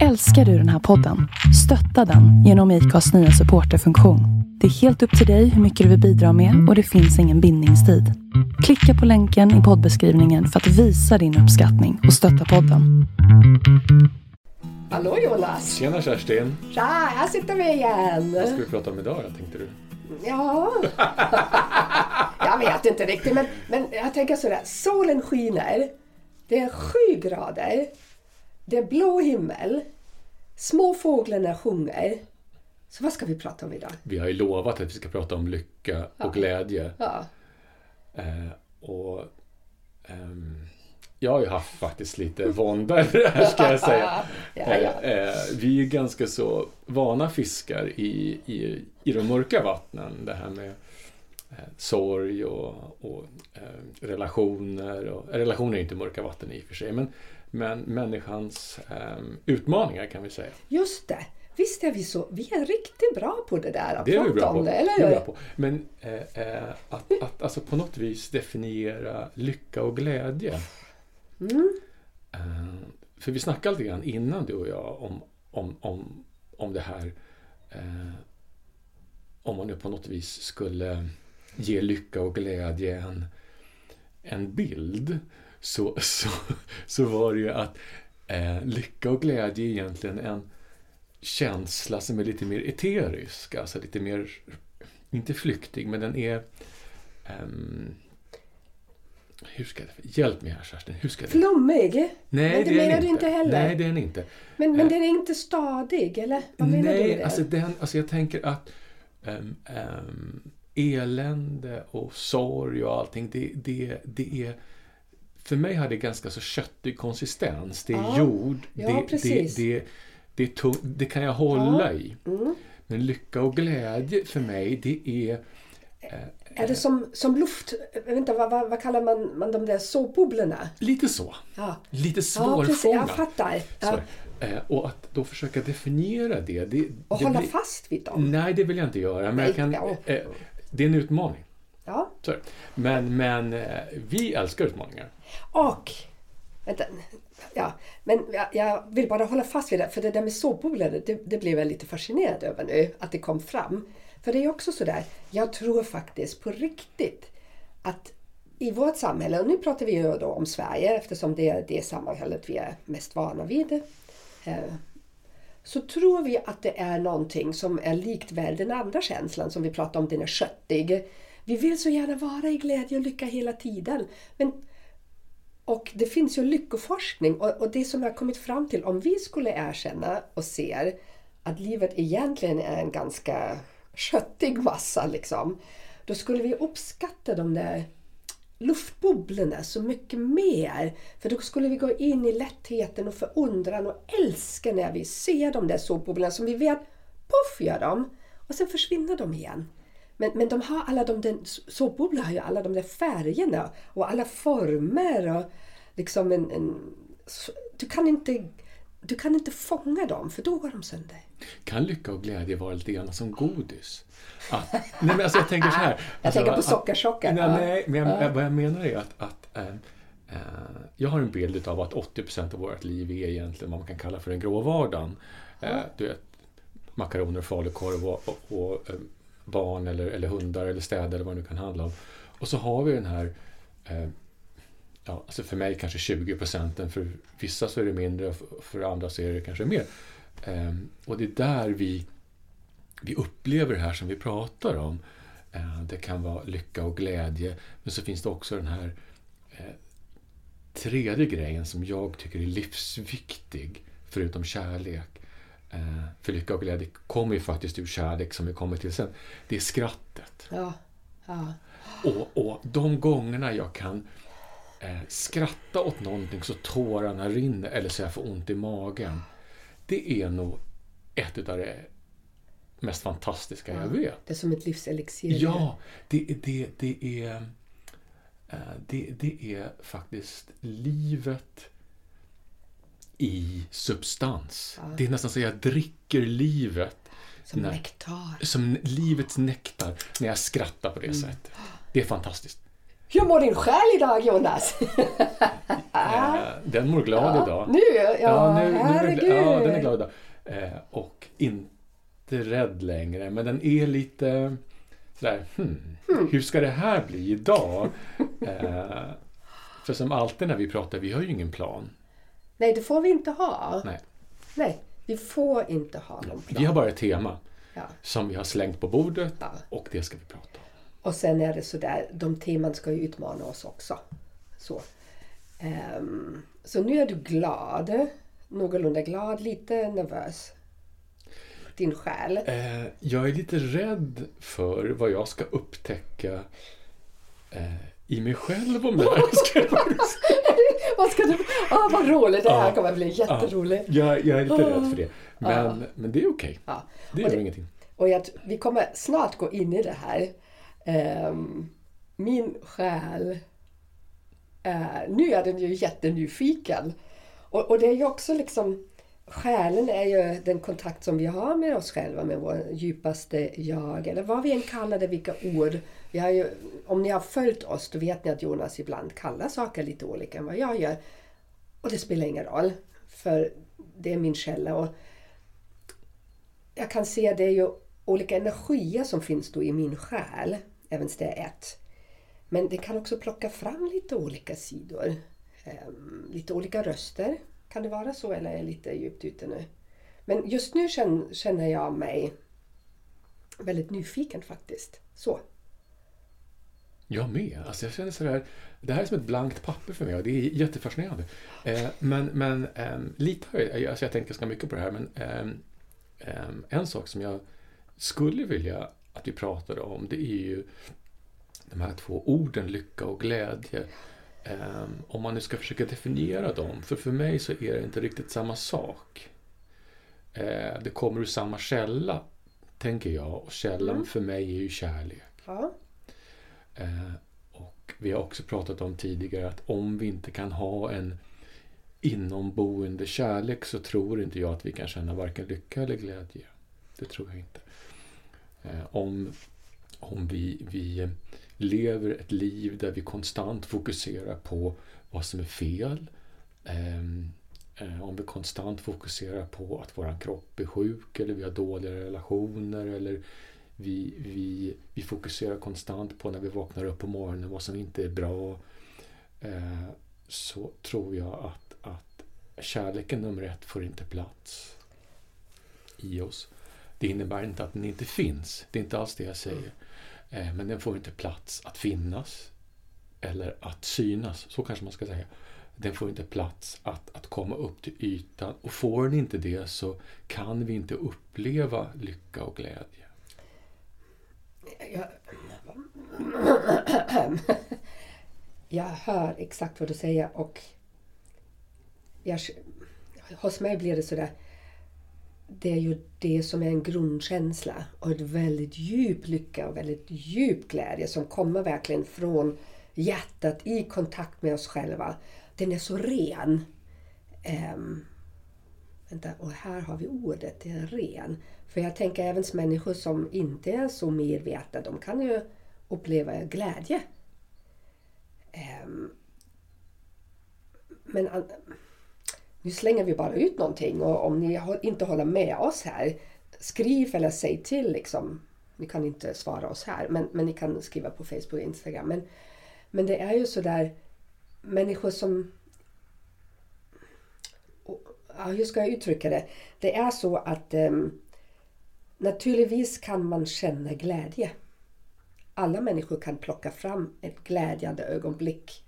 Älskar du den här podden? Stötta den genom IKAs nya supporterfunktion. Det är helt upp till dig hur mycket du vill bidra med och det finns ingen bindningstid. Klicka på länken i poddbeskrivningen för att visa din uppskattning och stötta podden. Hallå Jonas! Tjena Kerstin! Tja, här sitter vi igen! Vad ska vi prata om idag då, tänkte du? Ja, jag vet inte riktigt men, men jag tänker sådär, solen skiner, det är sju grader, det är blå himmel, små fåglarna sjunger. Så vad ska vi prata om idag? Vi har ju lovat att vi ska prata om lycka och glädje. Ja, Eh, och ehm, Jag har ju haft faktiskt lite vånda över det här ska jag säga. Ja, ja. Eh, eh, vi är ganska så vana fiskar i, i, i de mörka vattnen. Det här med eh, sorg och, och eh, relationer. Och, relationer är inte mörka vatten i och för sig. Men, men människans eh, utmaningar kan vi säga. just det. Visst är vi så, vi är riktigt bra på det där att Det är vi bra om på. det, Det eller är vi hur? bra på. Men eh, eh, att, att alltså på något vis definiera lycka och glädje. Mm. Eh, för vi snackade lite grann innan du och jag om, om, om, om det här. Eh, om man nu på något vis skulle ge lycka och glädje en, en bild. Så, så, så var det ju att eh, lycka och glädje är egentligen en känsla som är lite mer eterisk. Alltså lite mer, inte flyktig, men den är ehm, hur ska jag, hjälp mig här Kerstin, hur ska jag Flummig? Nej, men det menar du inte heller? Nej, det är den inte. Men, men Eh. den är inte stadig, eller? Vad menar du med Nej, det? alltså, den, alltså jag tänker att ehm, ehm, elände och sorg och allting, det, det, det är... För mig har det ganska så köttig konsistens. Det är Ja. jord, Ja, det, precis. det, det, det, är tung, det kan jag hålla Ja. i. Mm. Men lycka och glädje för mig, det är... Är det som, som luft... Vänta, vad, vad, vad kallar man, man de där såpbubblorna? Lite så. Ja, Lite ja svårfångat. Jag fattar. Ja. Eh, och att då försöka definiera det. det Och det hålla blir- fast vid dem. Nej, det vill jag inte göra. Men Nej, kan, ja. eh, det är en utmaning. Ja. Så. Men, men eh, vi älskar utmaningar. Och... Vänta. Ja, men jag, jag vill bara hålla fast vid det. För det där med såpbubblor, det, det blev jag lite fascinerad över nu. Att det kom fram. För det är också sådär, jag tror faktiskt på riktigt att i vårt samhälle, och nu pratar vi ju då om Sverige eftersom det är det samhället vi är mest vana vid. Eh, så tror vi att det är någonting som är likt väl den andra känslan som vi pratar om, den är köttig. Vi vill så gärna vara i glädje och lycka hela tiden. Men, och det finns ju lyckoforskning och, och det som jag har kommit fram till, om vi skulle erkänna och ser att livet egentligen är en ganska köttig massa liksom, då skulle vi uppskatta de där luftbubblorna så mycket mer. För då skulle vi gå in i lättheten och förundran och älska när vi ser de där såpbubblorna som vi vet, poff gör de och sen försvinner de igen. Men, men de har alla de där, såpbubblor har ju alla de där färgerna och alla former och liksom en, en du kan inte du kan inte fånga dem för då går de sönder. Kan lycka och glädje vara lite grann som godis? Att, nej, men alltså jag tänker så här. Alltså, tänker på sockerchocker. Nej, nej, men jag, vad jag menar är att, att eh, jag har en bild av att 80% av vårt liv är egentligen vad man kan kalla för den grå vardagen. Eh, du vet, makaroner, falukorv och, och, och barn eller, eller hundar eller städer eller vad det nu kan handla om. Och så har vi den här eh, Ja, alltså för mig kanske 20 procenten, för vissa så är det mindre och för- andra så är det kanske mer. Eh, och det är där vi, vi upplever det här som vi pratar om. Eh, det kan vara lycka och glädje, men så finns det också den här eh, tredje grejen som jag tycker är livsviktig, förutom kärlek. Eh, för lycka och glädje kommer ju faktiskt ur kärlek som vi kommer till sen. Det är skrattet. Ja, ja. Och, och de gångerna jag kan eh, skratta åt någonting så tårarna rinner eller så jag får ont i magen. Det är nog ett av det mest fantastiska jag vet. Det är som ett livselixir. Ja, det, det, det är eh, det, det är faktiskt livet i substans. Det är nästan så jag dricker livet Som Nej. nektar. som livets nektar när jag skrattar på det sättet. Det är fantastiskt. Hur mår din själ idag Jonas? Eh, Den mår glad idag. Nu? Ja, Ja, nu, nu herregud. ja, den är glad inte rädd längre, men den är lite sådär, hmm, hur ska det här bli idag? eh, för som alltid när vi pratar, vi har ju ingen plan. Nej, det får vi inte ha. Nej. Nej, vi får inte ha någon plan. Vi har bara ett tema Ja. som vi har slängt på bordet Ja. och det ska vi prata om. Och sen är det sådär, de teman ska ju utmana oss också. Så, Ehm, så nu är du glad, någorlunda glad, lite nervös. Din själ. Eh, jag är lite rädd för vad jag ska upptäcka eh, i mig själv om det här ska vad ska du... Ah, vad roligt, det här Ja. kommer bli jätteroligt. jag, jag är lite rädd för det. Men, men det är okej. Ja. Det gör det- ingenting. Och jag, vi kommer snart gå in i det här. Ehm, min själ, eh, nu är den ju jättenyfiken. Och, och det är ju också liksom, själen är ju den kontakt som vi har med oss själva, med vår djupaste jag, eller vad vi än kallar det, vilka ord. Vi har ju, om ni har följt oss, då vet ni att Jonas ibland kallar saker lite olika än vad jag gör. Och det spelar ingen roll, för det är min källa. Och jag kan se att det är ju olika energier som finns då i min själ, även steg ett. Men det kan också plocka fram lite olika sidor. Um, lite olika röster. Kan det vara så eller är jag lite djupt ute nu? Men just nu känner, känner jag mig väldigt nyfiken faktiskt. Så. Jag med. Alltså jag känner sådär, det här är som ett blankt papper för mig och det är jättefascinerande. Eh, men men ehm, lite har jag, alltså jag tänker ganska mycket på det här, men ehm, en sak som jag skulle vilja att vi pratade om, det är ju de här två orden, lycka och glädje. Ehm, om man nu ska försöka definiera dem, för för mig så är det inte riktigt samma sak. Eh, det kommer ur samma källa, tänker jag, och källan för mig är ju kärlek. Ja. Eh, och vi har också pratat om tidigare att om vi inte kan ha en inomboende kärlek så tror inte jag att vi kan känna varken lycka eller glädje. Det tror jag inte. Eh, om om vi, vi lever ett liv där vi konstant fokuserar på vad som är fel. Ehm, eh, om vi konstant fokuserar på att vår kropp är sjuk eller vi har dåliga relationer eller vi, vi, vi fokuserar konstant på när vi vaknar upp på morgonen vad som inte är bra. Eh, så tror jag att, att kärleken nummer ett får inte plats i oss. Det innebär inte att den inte finns. Det är inte alls det jag säger. Eh, Men den får inte plats att finnas eller att synas. Så kanske man ska säga. Den får inte plats att, att komma upp till ytan. Och får den inte det så kan vi inte uppleva lycka och glädje. Jag, jag hör exakt vad du säger och jag, hos mig blir det sådär det är ju det som är en grundkänsla och ett väldigt djup lycka och väldigt djup glädje som kommer verkligen från hjärtat i kontakt med oss själva. Den är så ren. Um, vänta, och här har vi ordet, det är ren. För jag tänker även människor som inte är så medvetna, de kan ju uppleva glädje. Ehm, men an- nu slänger vi bara ut någonting och om ni inte håller med oss här, skriv eller säg till. Liksom. Ni kan inte svara oss här, men, men ni kan skriva på Facebook och Instagram. Men, men det är ju sådär människor som... och- Ja, hur ska jag uttrycka det? Det är så att um, naturligtvis kan man känna glädje. Alla människor kan plocka fram ett glädjande ögonblick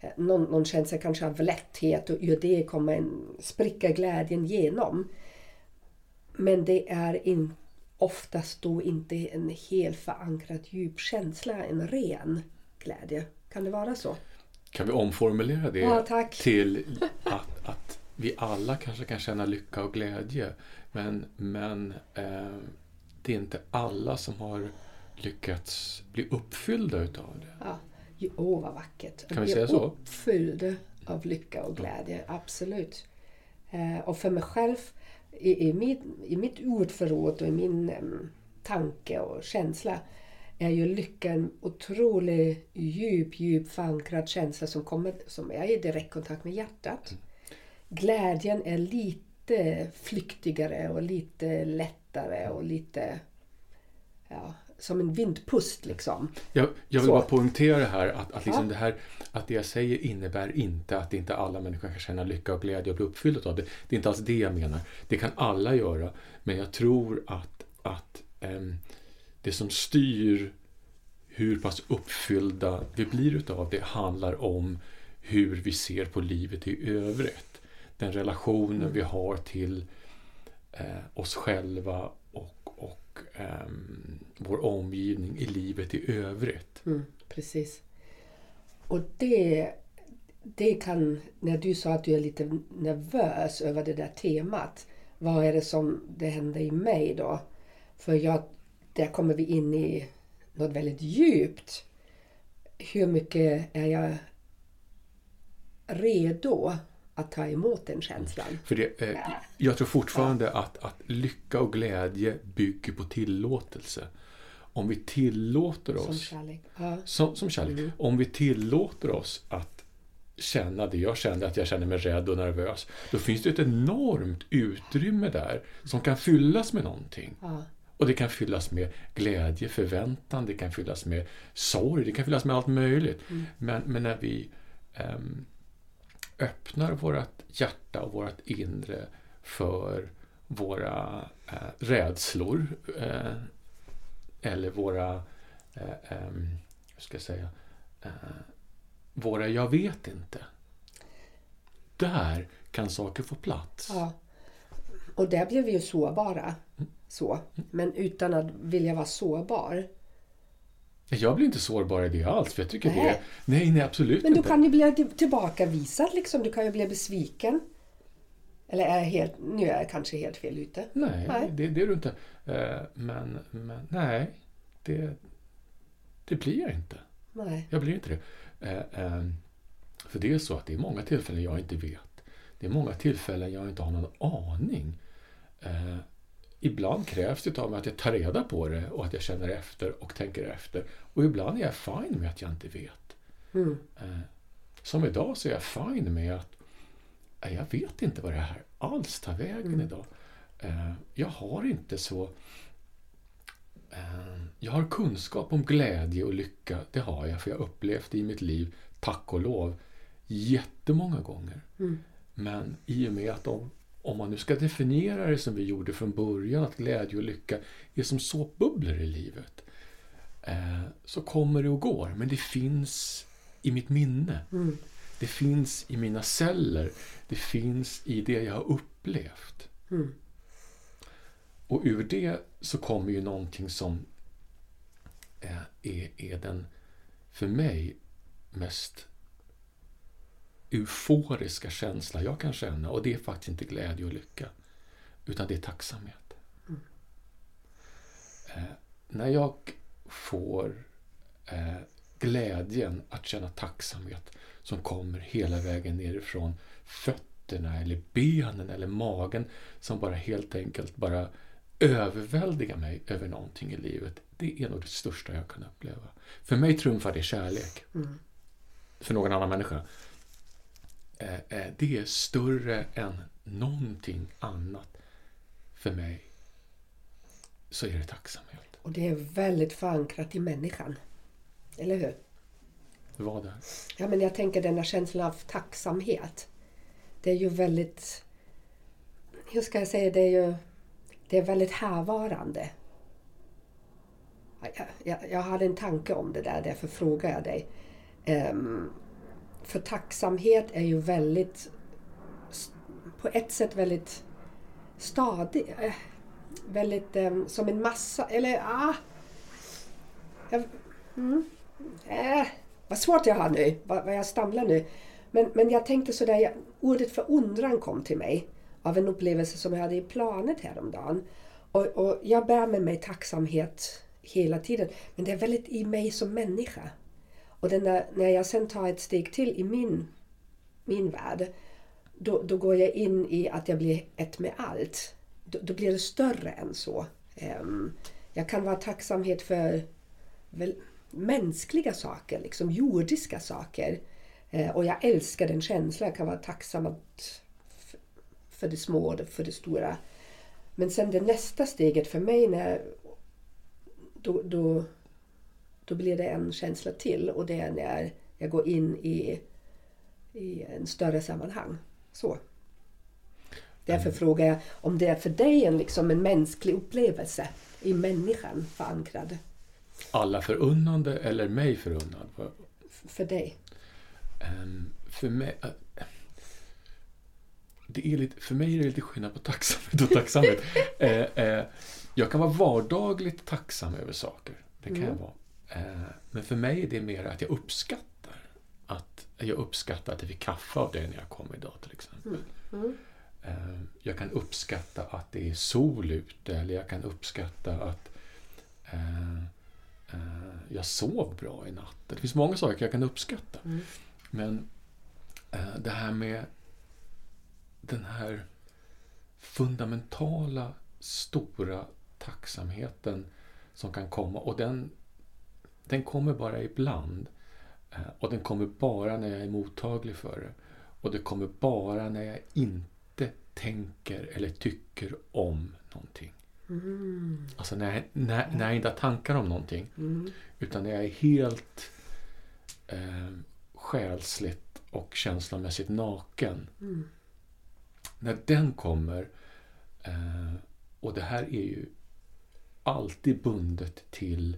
Eh, någon, någon känsla kanske av lätthet och ur det kommer en spricka glädjen genom. Men det är in, oftast då inte en helt förankrad djup känsla, en ren glädje. Kan det vara så? Kan vi omformulera det Ja, till att, att vi alla kanske kan känna lycka och glädje. Men, men eh, det är inte alla som har lyckats bli uppfyllda utav det. Ja. Jo, Åh, vad vackert. Kan vi säga så? Uppfylld av lycka och glädje, absolut. Eh, och för mig själv, i, i, mitt, i mitt ordförråd och i min em, tanke och känsla är ju lycka en otroligt djup, djup förankrad känsla som, kommer, som är i direktkontakt med hjärtat. Glädjen är lite flyktigare och lite lätt lättare och lite ja, som en vindpust liksom. Jag, jag vill Så. bara poängtera här att, att, liksom Ja. det här att det jag säger innebär inte att inte alla människor kan känna lycka och glädje och bli uppfyllda av det. Det är inte alls det jag menar. Det kan alla göra. Men jag tror att, att ehm, det som styr hur pass uppfyllda vi blir utav det handlar om hur vi ser på livet i övrigt. Den relationen vi har till eh, oss själva och, och ehm, vår omgivning i livet i övrigt. Mm, precis. Och det, det kan, när du sa att du är lite nervös över det där temat, vad är det som det händer i mig då? För jag, där kommer vi in i något väldigt djupt. Hur mycket är jag redo att ta emot den känslan? För det, eh, jag tror fortfarande att, att lycka och glädje bygger på tillåtelse. Om vi tillåter Som oss kärlek. Ja. Som, som kärlek. Om vi tillåter oss att känna det jag känner, att jag känner mig rädd och nervös, då finns det ett enormt utrymme där som kan fyllas med någonting. Ja. Och det kan fyllas med glädje, förväntan, det kan fyllas med sorg, det kan fyllas med allt möjligt. Men, men när vi ehm, öppnar vårt hjärta och vårt inre för våra eh, rädslor eh, eller våra, eh, ehm, hur ska jag säga, eh, våra jag vet inte. Där kan saker få plats. Ja. Och där blev vi ju sårbara. Så. Men utan att vilja vara sårbar. Jag blir inte sårbar i det alls, för jag tycker det Nej. är... Nej, nej, absolut Men du inte. kan ju bli tillbakavisad liksom. Du kan ju bli besviken. Eller är helt, nu är jag kanske helt fel ute. Nej, Nej. Det, det är du inte. Eh, Men, men nej, det, det blir jag inte. Nej. Jag blir inte det. Eh, eh, För det är så att det är många tillfällen jag inte vet. Det är många tillfällen jag inte har någon aning. Ibland krävs det av mig att jag tar reda på det och att jag känner efter och tänker efter. Och ibland är jag fine med att jag inte vet. Mm. Eh, Som idag så är jag fine med att jag vet inte vad det här alls tar vägen idag. Eh, Jag har inte så... eh, Jag har kunskap om glädje och lycka, det har jag, för jag har upplevt det i mitt liv, tack och lov, jättemånga gånger. Mm. Men i och med att om, om man nu ska definiera det som vi gjorde från början, att glädje och lycka är som såpbubblor i livet, eh, så kommer det och går. Men det finns i mitt minne. Mm. Det finns i mina celler. Det finns i det jag har upplevt. Mm. Och ur det så kommer ju någonting som eh, är, är den, för mig, mest euforiska känsla jag kan känna. Och det är faktiskt inte glädje och lycka. Utan det är tacksamhet. Eh, när jag får eh, glädjen att känna tacksamhet som kommer hela vägen nerifrån fötterna eller benen eller magen som bara helt enkelt bara överväldigar mig över någonting i livet. Det är nog det största jag kan uppleva. För mig trumfar det kärlek. Mm. För någon annan människa. Eh, eh, Det är större än någonting annat. För mig så är det tacksamhet. Och det är väldigt förankrat i människan. Eller hur? Vad är Ja, men jag tänker denna känslan av tacksamhet. Det är ju väldigt... Hur ska jag säga? Det är ju det är väldigt härvarande. Jag, jag, jag hade en tanke om det där, därför frågar jag dig. Ehm, för tacksamhet är ju väldigt... På ett sätt väldigt stadig. Eh, väldigt um, som en massa... Eller ah... Jag, mm, äh, vad svårt jag har nu, vad, vad jag stamlar nu. Men, men jag tänkte sådär, jag, ordet förundran kom till mig av en upplevelse som jag hade i planet häromdagen. Och, och jag bär med mig tacksamhet hela tiden. Men det är väldigt i mig som människa. Och den där, när jag sen tar ett steg till i min, min värld, då, då går jag in i att jag blir ett med allt. Då, då blir det större än så. Um, jag kan vara tacksamhet för väl, mänskliga saker, liksom jordiska saker. Uh, och jag älskar den känslan. Jag kan vara tacksam att, för det små och för det stora. Men sen det nästa steget för mig när då, då, då blir det en känsla till och det är när jag går in i, i en större sammanhang. Så. Därför frågar jag om det är för dig en, liksom en mänsklig upplevelse i människan förankrad. Alla förunnande eller mig förunnad? För dig. Ehm, för, mig, äh, det är lite, för mig är det lite skillnad på tacksamhet och tacksamhet. eh, eh, jag kan vara vardagligt tacksam över saker. Det kan jag vara. Eh, men för mig är det mer att jag uppskattar att jag uppskattar att jag fick kaffe av dig när jag kom idag till exempel. Eh, jag kan uppskatta att det är sol ute eller jag kan uppskatta att eh, eh, jag sov bra i natt. Det finns många saker jag kan uppskatta. Men eh, det här med den här fundamentala, stora tacksamheten som kan komma. Och den, den kommer bara ibland. Eh, Och den kommer bara när jag är mottaglig för det. Och det kommer bara när jag inte tänker eller tycker om någonting. Alltså när jag, när, när jag inte har tankar om någonting. Utan när jag är helt eh, själsligt och känslomässigt naken. När den kommer, eh, och det här är ju alltid bundet till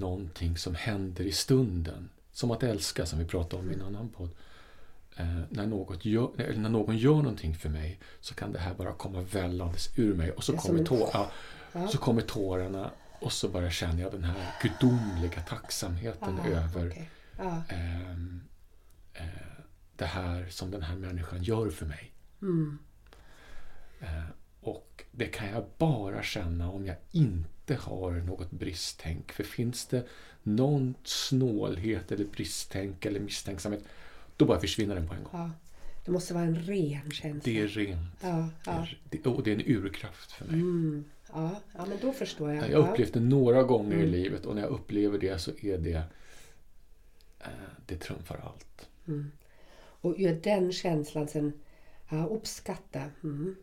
någonting som händer i stunden. Som att älska, som vi pratade om i en annan podd. Eh, när, något gör, när någon gör någonting för mig så kan det här bara komma vällandes ur mig och så kommer, tår, ja, Ja. så kommer tårarna och så bara känner jag den här gudomliga tacksamheten Ah, över. Ja. ehm, eh, det här som den här människan gör för mig. Mm. Eh, och det kan jag bara känna om jag inte har något bristtänk. För finns det någon snålhet eller bristtänk eller misstänksamhet, då bara försvinner den på en gång. Ja. Det måste vara en ren känsla. Det är rent. Ja, Det ja. är, det, och det är en urkraft för mig. Mm. Ja, ja, men då förstår jag. Jag har upplevt det några gånger i Mm. livet och när jag upplever det så är det eh, det trumfar allt. Och ur den känslan sen ja, uppskatta. Mm.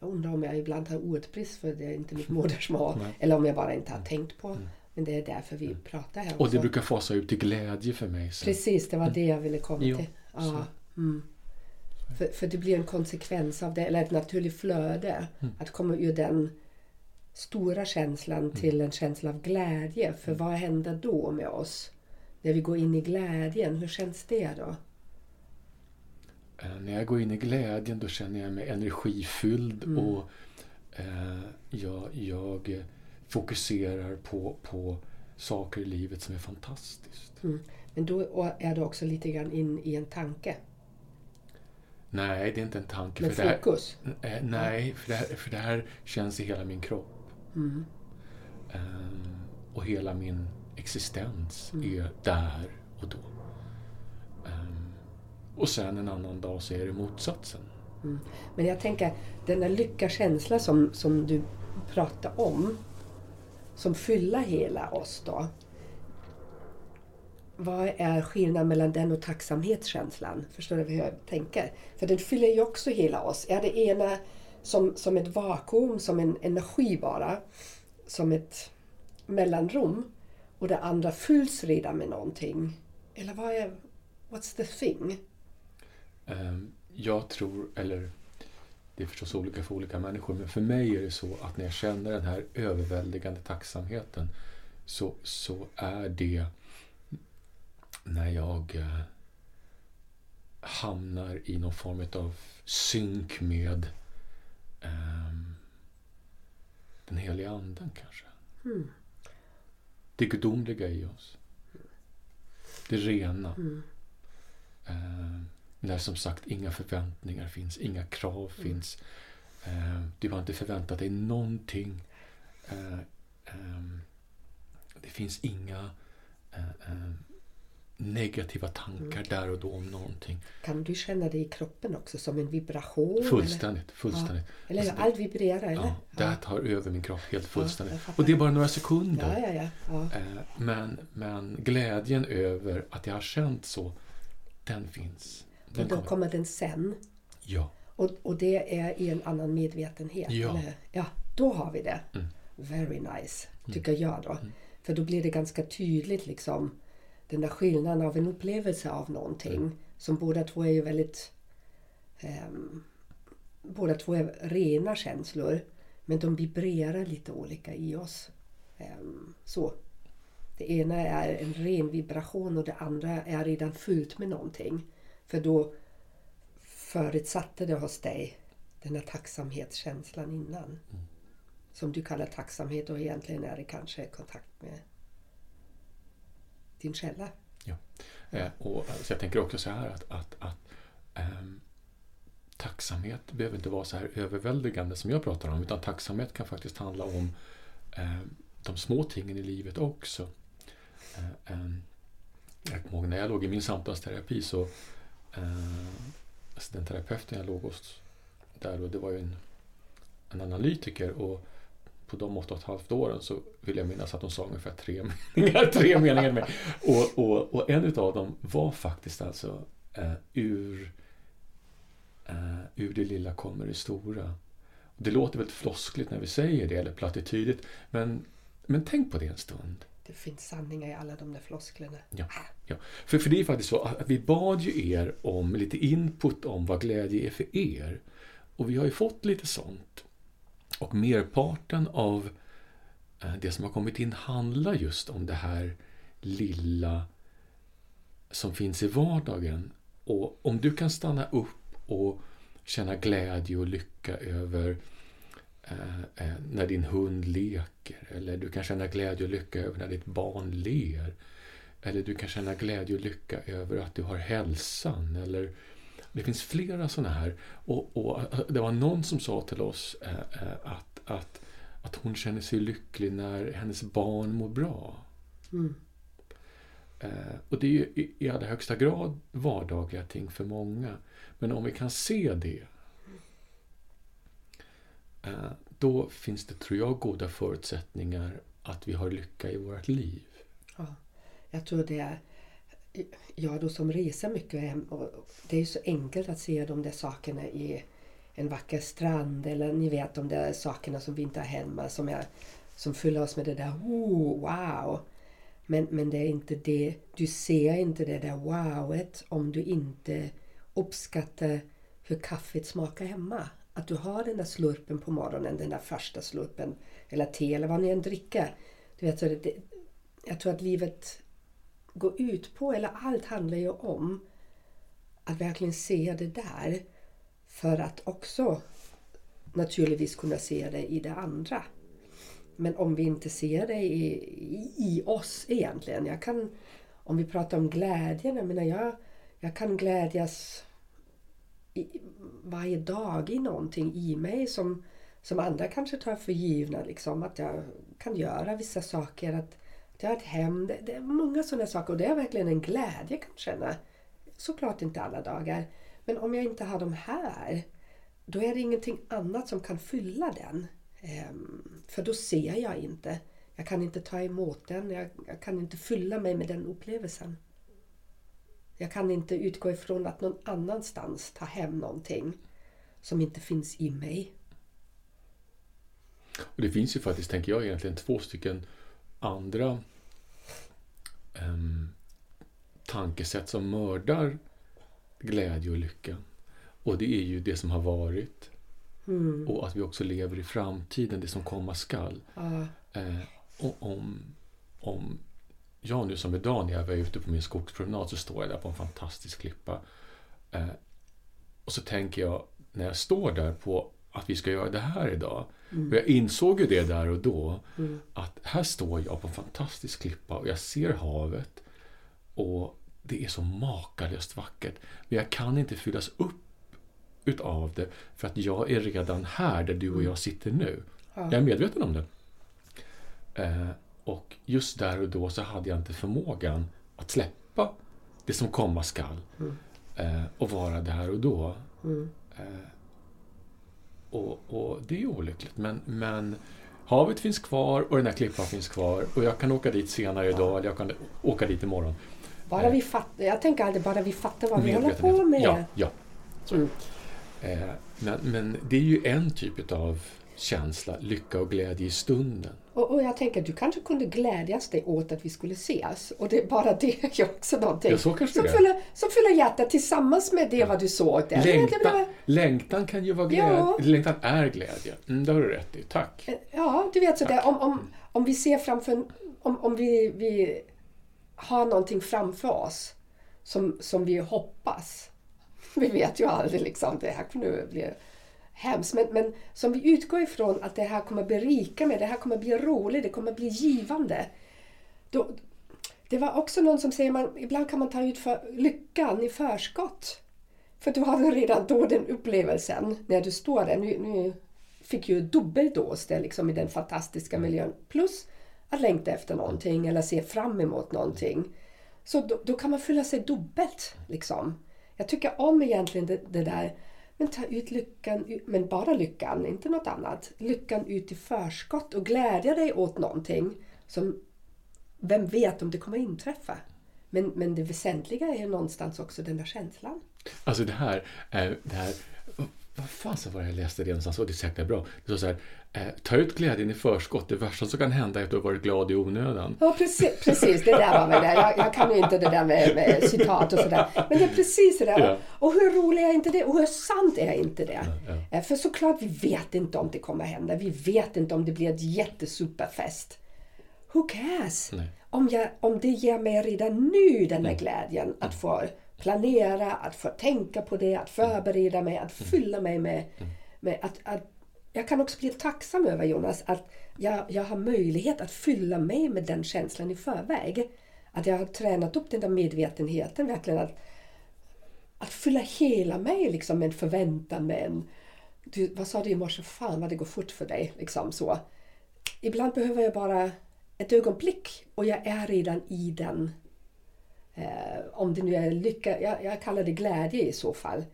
Jag undrar om jag ibland har ordbrist för det är inte mitt modersmål. Nej. eller om jag bara inte har tänkt på. Men det är därför vi pratar här Och det också. brukar fasa ut till glädje för mig. Så. Precis, det var det jag ville komma till. Ja. Mm. För, för det blir en konsekvens av det, eller ett naturligt flöde. Mm. Att komma ur den stora känslan Mm. till en känsla av glädje. För vad händer då med oss? När vi går in i glädjen, hur känns det då? Eh, När jag går in i glädjen då känner jag mig energifylld Mm. och eh, jag, jag fokuserar på, på saker i livet som är fantastiskt. Mm. Men då är du också lite grann in i en tanke. Nej, det är inte en tanke. Med för det här, fokus. eh, nej, för det, här, för det här känns i hela min kropp. Mm. Ehm, och hela min existens Mm. är där och då. Och sen en annan dag så är det motsatsen. Mm. Men jag tänker, den där lyckakänsla som, som du pratar om, som fyller hela oss då. Vad är skillnaden mellan den och tacksamhetskänslan? Förstår du hur jag tänker? För den fyller ju också hela oss. Är det ena som, som ett vakuum, som en energi bara, som ett mellanrum och det andra fylls redan med någonting? Eller vad är, what's the thing? Ehm, jag tror, eller det är förstås olika för olika människor, men för mig är det så att när jag känner den här överväldigande tacksamheten så, så är det när jag eh, hamnar i någon form av synk med ehm, den heliga anden kanske. Mm. Det gudomliga i oss. Det rena. Mm. Eh, när som sagt inga förväntningar finns, inga krav finns. Eh, du har inte förväntat dig någonting. Eh, ehm, det finns inga eh, eh, negativa tankar där och då om någonting. Kan du känna det i kroppen också som en vibration? Fullständigt, fullständigt. Eller, eller Alltså, allt vibrerar, eller? Ja, det tar över min kropp helt fullständigt. fattar. och det är bara några ja, sekunder. ja, ja. ja. Eh, Men, men glädjen över att jag har känt så, den finns. Den Och då kommer. kommer den sen. Ja. Och, och det är i en annan medvetenhet. Ja. Ja, då har vi det. Mm. Very nice, tycker jag då. För då blir det ganska tydligt liksom den där skillnaden av en upplevelse av någonting. Som båda två är ju väldigt... ehm, båda två är rena känslor. Men de vibrerar lite olika i oss. Ehm, så. Det ena är en ren vibration och det andra är redan fullt med någonting. För då förutsatte det hos dig den här tacksamhetskänslan innan. Som du kallar tacksamhet och egentligen är det kanske kontakt med din källa. Eh, och, så jag tänker också så här att, att, att ehm, tacksamhet behöver inte vara så här överväldigande som jag pratar om, utan tacksamhet kan faktiskt handla om ehm, de små tingen i livet också. Eh, ehm, jag kommer ihåg när jag låg i min samtalsterapi så eh, Eh, alltså den terapeuten jag låg hos där och det var ju en, en analytiker och på de åtta och ett halvt åren så vill jag minnas att hon sa ungefär tre meningar, tre meningar med. Och, och, och en utav dem var faktiskt alltså eh, ur, eh, ur det lilla kommer det stora. Det låter väldigt floskligt när vi säger det, eller plattitydigt, men, men tänk på det en stund. Det finns sanningar i alla de där flosklerna. Ja, ja. För, för det är faktiskt så att vi bad ju er om lite input om vad glädje är för er. Och vi har ju fått lite sånt. Och merparten av eh, det som har kommit in handlar just om det här lilla som finns i vardagen. Och om du kan stanna upp och känna glädje och lycka över när din hund leker. Eller du kan känna glädje och lycka över när ditt barn ler. Eller du kan känna glädje och lycka över att du har hälsan. Eller det finns flera sådana här. Och, och det var någon som sa till oss eh, eh, att, att, att hon känner sig lycklig när hennes barn mår bra. Mm. Eh, och det är ju i, allra högsta grad vardagliga ting för många. Men om vi kan se det eh, Eh, då finns det, tror jag, goda förutsättningar att vi har lycka i vårt liv. Ja, jag tror det är jag då som reser mycket hem och det är ju så enkelt att se de där sakerna i en vacker strand eller ni vet de där sakerna som vi inte har hemma som, är, som fyller oss med det där oh, wow. Men, men det är inte det, du ser inte det där wowet om du inte uppskattar hur kaffet smakar hemma. Att du har den där slurpen på morgonen, den där första slurpen eller te eller vad ni än dricker. Du vet, så det, det, jag tror att livet går ut på, eller allt handlar ju om att verkligen se det där för att också naturligtvis kunna se det i det andra. Men om vi inte ser det i, i, i oss egentligen. Jag kan, om vi pratar om glädjen, jag menar jag, jag kan glädjas i, varje dag i någonting i mig som, som andra kanske tar för givna. Liksom, att jag kan göra vissa saker. Att, att jag har ett hem. Det, det är många sådana saker och det är verkligen en glädje jag kan känna. Såklart inte alla dagar. Men om jag inte har de här då är det ingenting annat som kan fylla den. Ehm, för då ser jag inte. Jag kan inte ta emot den. Jag, jag kan inte fylla mig med den upplevelsen. Jag kan inte utgå ifrån att någon annanstans ta hem någonting som inte finns i mig. Och det finns ju faktiskt, tänker jag, egentligen två stycken andra um, tankesätt som mördar glädje och lycka. Och det är ju det som har varit. Mm. Och att vi också lever i framtiden, det som komma skall. Ja, Eh, och om, om jag nu som idag när jag var ute på min skogspromenad så står jag där på en fantastisk klippa. Eh, och så tänker jag när jag står där på att vi ska göra det här idag. Mm. Och jag insåg ju det där och då. Mm. Att här står jag på en fantastisk klippa och jag ser havet. Och det är så makalöst vackert. Men jag kan inte fyllas upp utav det för att jag är redan här där du och jag sitter nu. ja. Jag är medveten om det. Eh, och just där och då så hade jag inte förmågan att släppa det som komma skall. Mm. Eh, och vara där och då. Mm. Eh, och, och det är olyckligt. Men, men havet finns kvar och den här klippan finns kvar. Och jag kan åka dit senare idag eller jag kan åka dit imorgon. Bara vi fattar, jag tänker alltid bara vi fattar vad vi håller på med. Ja, ja. Mm. Eh, men, men det är ju en typ av känsla, lycka och glädje i stunden. Och, och jag tänker att du kanske kunde glädjas dig åt att vi skulle ses. Och det, bara det är också någonting Ja, så kanske som, fyller, som fyller hjärtat tillsammans med det vad du såg där. Längtan, blev- längtan kan ju vara glädje. Ja. Längtan är glädje. Mm, det har du rätt i. Tack. Ja, du vet sådär om, om, om vi ser framför, om, om vi, vi har någonting framför oss som, som vi hoppas. Vi vet ju aldrig liksom, det här kommer bli hemskt. Men, men som vi utgår ifrån att det här kommer berika mig, det här kommer bli roligt, det kommer bli givande. Då, det var också någon som säger att ibland kan man ta ut för, lyckan i förskott. För du har redan då den upplevelsen när du står där. Nu, nu fick ju dubbeldos där liksom i den fantastiska miljön. Plus att längta efter någonting eller se fram emot någonting. Så då, då kan man fylla sig dubbelt. Liksom. Jag tycker om egentligen det, det där. Men ta ut lyckan, men bara lyckan, inte något annat. Lyckan ut i förskott och glädja dig åt någonting som vem vet om det kommer inträffa. Men, men det väsentliga är någonstans också den där känslan. Alltså det här, det här vad fan så var det jag läste det någonstans och det är säkert bra. Det står så här, eh, ta ut glädjen i förskott. Det värsta som kan hända är att du har varit glad i onödan. Ja, precis, precis det där var väl det. Jag, jag kan ju inte det där med, med citat och sådär. Men det är precis det där. Ja. Och hur roligt är inte det? Och hur sant är inte det? Ja, Eh, För såklart, vi vet inte om det kommer hända. Vi vet inte om det blir ett jättesuperfest. Who cares? Nej. Om, jag, om det ger mig redan nu den här glädjen att få planera, att få tänka på det, att förbereda mig, att fylla mig med, med att, att jag kan också bli tacksam över Jonas att jag, jag har möjlighet att fylla mig med den känslan i förväg. Att jag har tränat upp den där medvetenheten verkligen att, att fylla hela mig liksom med en förväntan med en du, vad sa du i morse? Fan vad det går fort för dig. Liksom så. Ibland behöver jag bara ett ögonblick och jag är redan i den. Eh, om det nu är lycka, jag, jag kallar det glädje i så fall.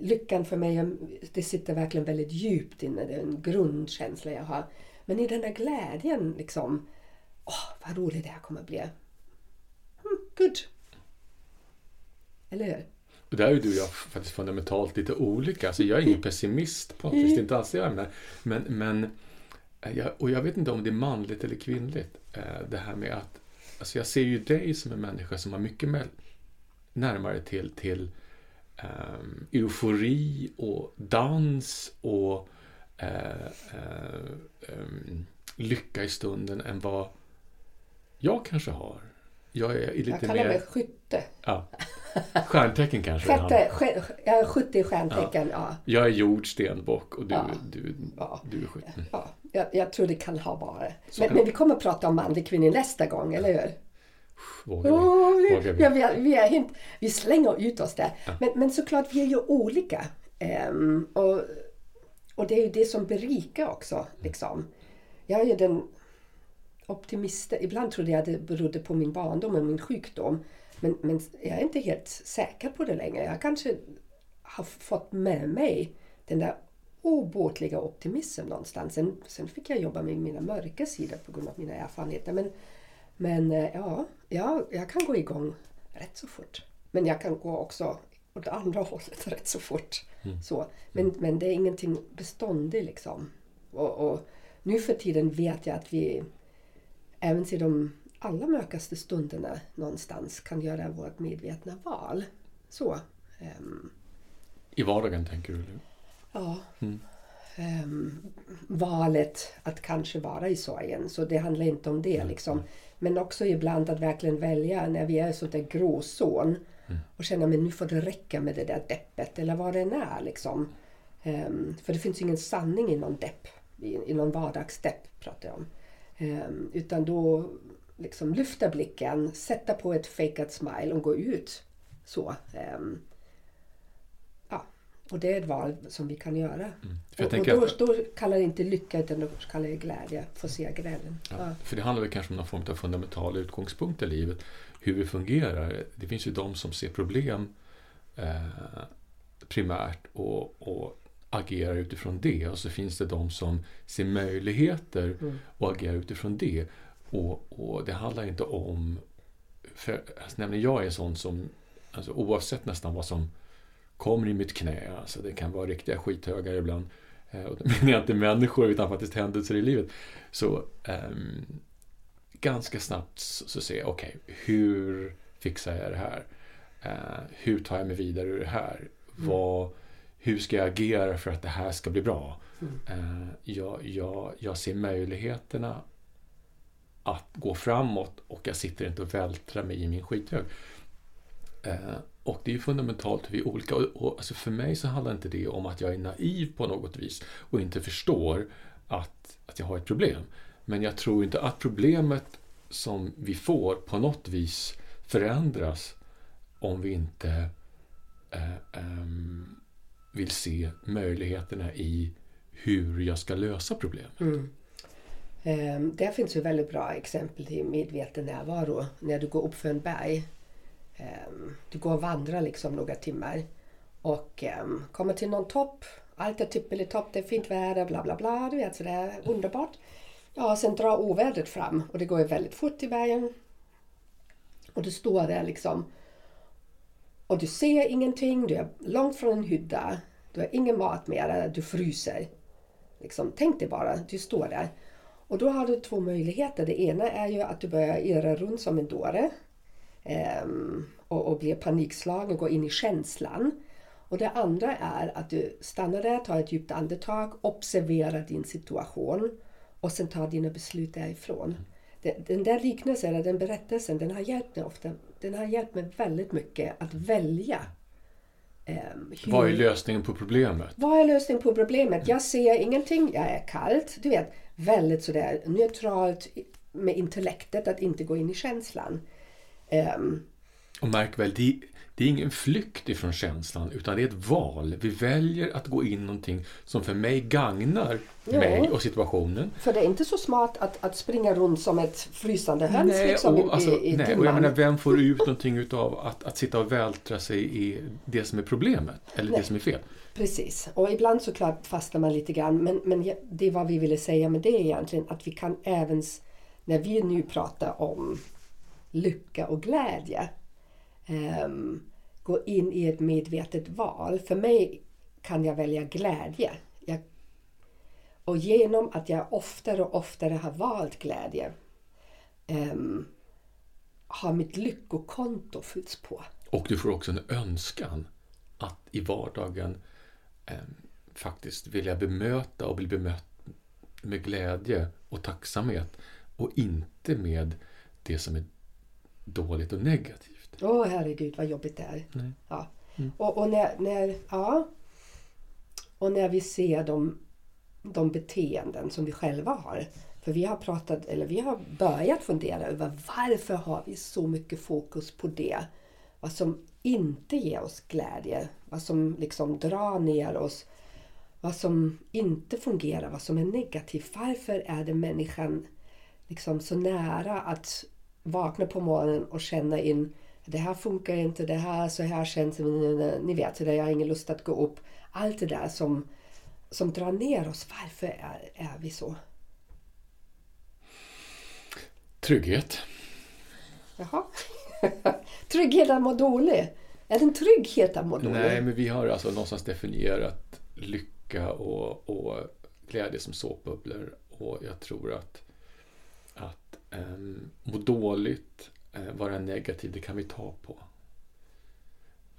Lyckan för mig, det sitter verkligen väldigt djupt inne. Det är en grundkänsla jag har. Men i den där glädjen liksom. Åh, vad roligt det här kommer bli. Hmm, good. Eller hur? Och där är du och jag faktiskt fundamentalt lite olika. Alltså jag är ingen pessimist på något vis, det är inte alls det jag menar. Men, men eh, jag, och jag vet inte om det är manligt eller kvinnligt. eh, Det här med att, alltså jag ser ju dig som en människa som har mycket närmare till, till um, eufori och dans och uh, uh, um, lycka i stunden än vad jag kanske har. Jag är lite Jag kallar mer... mig skytte. Ja. Stjärntecken kanske Sjätte, sj- jag är skytte i stjärntecken. Ja. Jag är jord, stenbock och du, Ja. du, Ja. du är skytt. Mm. Ja, jag, jag tror det kan ha varit. Men, men vi kommer att prata om manlig kvinnlig nästa gång, eller hur? Vågar vi? vi, Vågar vi? ja, vi, är- vi, är hint, vi slänger ut oss där. Men, men såklart, vi är ju olika. Ehm, och, och det är ju det som berikar också. Liksom. Jag är ju den optimisten. Ibland trodde jag att det berodde på min barndom och min sjukdom. Men, men jag är inte helt säker på det längre. Jag kanske har fått med mig den där obotliga optimismen någonstans. Sen, sen fick jag jobba med mina mörka sidor på grund av mina erfarenheter. Men, men eh, ja, ja, jag kan gå igång rätt så fort. Men jag kan gå också åt andra hållet rätt så fort. Så. Men, men det är ingenting beståndigt liksom. Och, och nu för tiden vet jag att vi även till de allra mörkaste stunderna någonstans kan göra vårt medvetna val. Så. ehm, I vardagen tänker du? Ja. Mm. Ehm, valet att kanske vara i sorgen. Så det handlar inte om det. Liksom. Men också ibland att verkligen välja när vi är i sånt där gråzon och känna att nu får det räcka med det där deppet eller vad det än är. Liksom. Ehm, för det finns ingen sanning i någon depp. I, i någon vardagsdepp pratar jag om. Ehm, utan då liksom lyfta blicken, sätta på ett fejkat smile och gå ut. Så. ehm, ja. Och det är ett val som vi kan göra. Mm. Och, och då, att, då kallar jag det inte lycka utan då kallar jag glädje för segerglädjen. ja, Ja. för det handlar väl kanske om någon form av fundamental utgångspunkt i livet. Hur vi fungerar. Det finns ju de som ser problem eh, primärt och, och agerar utifrån det. Och så finns det de som ser möjligheter Mm. och agerar utifrån det. Och, och det handlar inte om... För, alltså, nämligen jag är en sån som, alltså, oavsett nästan vad som kommer i mitt knä. Alltså det kan vara riktiga skithögar ibland. Eh, och då menar jag inte människor utan faktiskt händelser i livet. Så um, ganska snabbt så, så ser jag, okej, okay, hur fixar jag det här? Uh, hur tar jag mig vidare ur det här? Mm. Vad, hur ska jag agera för att det här ska bli bra? Mm. Uh, jag, jag, jag ser möjligheterna att gå framåt och jag sitter inte och vältrar mig i min skithög. Uh, och det är fundamentalt hur vi är olika. Och, och alltså för mig så handlar inte det om att jag är naiv på något vis och inte förstår att, att jag har ett problem. Men jag tror inte att problemet som vi får på något vis förändras om vi inte eh, eh, vill se möjligheterna i hur jag ska lösa problemet. Mm. Ehm, um, där finns ju väldigt bra exempel till medveten närvaro. När du går upp för en berg. Ehm, du går och vandrar liksom några timmar och ehm, kommer till någon topp. Allt är tippelitopp, det är fint väder, bla bla bla. Du vet, så det är underbart. Ja, sen drar ovädret fram och det går ju väldigt fort i bergen. Och du står där liksom. Och du ser ingenting, du är långt från en hydda. Du har ingen mat mer, du fryser. Liksom, tänk dig bara, du står där. Och då har du två möjligheter. Det ena är ju att du börjar irra runt som en dåre. Um, och, och blir panikslagen, går in i känslan. Och det andra är att du stannar där, tar ett djupt andetag, observerar din situation och sen tar dina beslut därifrån. Den där liknelsen, eller den berättelsen, den har hjälpt mig ofta. Den har hjälpt mig väldigt mycket att välja. Um, hur, vad är lösningen på problemet? Vad är lösningen på problemet? Jag ser ingenting, jag är kallt. Du vet, väldigt sådär neutralt med intellektet, att inte gå in i känslan. Um, och märk väl, det, det är ingen flykt ifrån känslan utan det är ett val. Vi väljer att gå in någonting som för mig gagnar jo. mig och situationen. För det är inte så smart att, att springa runt som ett frysande höns nej, liksom, och, alltså, i, i nej, och jag menar, Vem får ut någonting utav att, att sitta och vältra sig i det som är problemet eller nej. det som är fel? Precis, och ibland såklart fastnar man lite grann men, men det är vad vi ville säga med det egentligen att vi kan även när vi nu pratar om lycka och glädje um, gå in i ett medvetet val. För mig kan jag välja glädje. Jag, och genom att jag oftare och oftare har valt glädje um, har mitt lyckokonto fyllts på. Och du får också en önskan att i vardagen um, faktiskt vilja bemöta och bli bemött med glädje och tacksamhet och inte med det som är dåligt och negativt. Åh oh, herregud vad jobbigt det är. Nej. Ja. Mm. Och, och, när, när, ja. och när vi ser de, de beteenden som vi själva har. För vi har pratat, eller vi har börjat fundera över varför har vi så mycket fokus på det? Vad som inte ger oss glädje, vad som liksom drar ner oss, vad som inte fungerar, vad som är negativt. Varför är det människan liksom så nära att vakna på morgonen och känna in det här funkar inte, det här, så här känns det, ni vet, så där, jag har ingen lust att gå upp. Allt det där som, som drar ner oss. Varför är, är vi så? Trygghet. Jaha. trygghet att må dålig? Är det en trygghet att må dålig? Nej, men vi har alltså någonstans definierat lycka och, och glädje som såpbubblor. Och jag tror att, att um, må dåligt vara negativ, det kan vi ta på.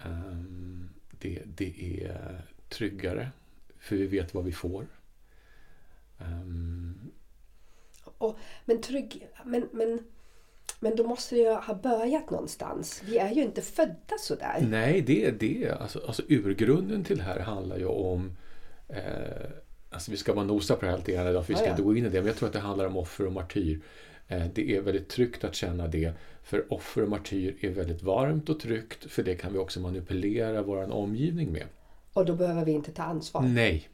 Um, det, det är tryggare, för vi vet vad vi får. Um, och, men, trygg, men, men, men då måste jag ha börjat någonstans. Vi är ju inte födda sådär. Nej, det är det. Alltså, alltså urgrunden till det här handlar ju om eh, Alltså vi ska bara nosa på det här lite grann idag för vi ska ja, ja. inte gå in i det. Men jag tror att det handlar om offer och martyr. Eh, det är väldigt tryggt att känna det. För offer och martyr är väldigt varmt och tryggt. För det kan vi också manipulera vår omgivning med. Och då behöver vi inte ta ansvar? Nej.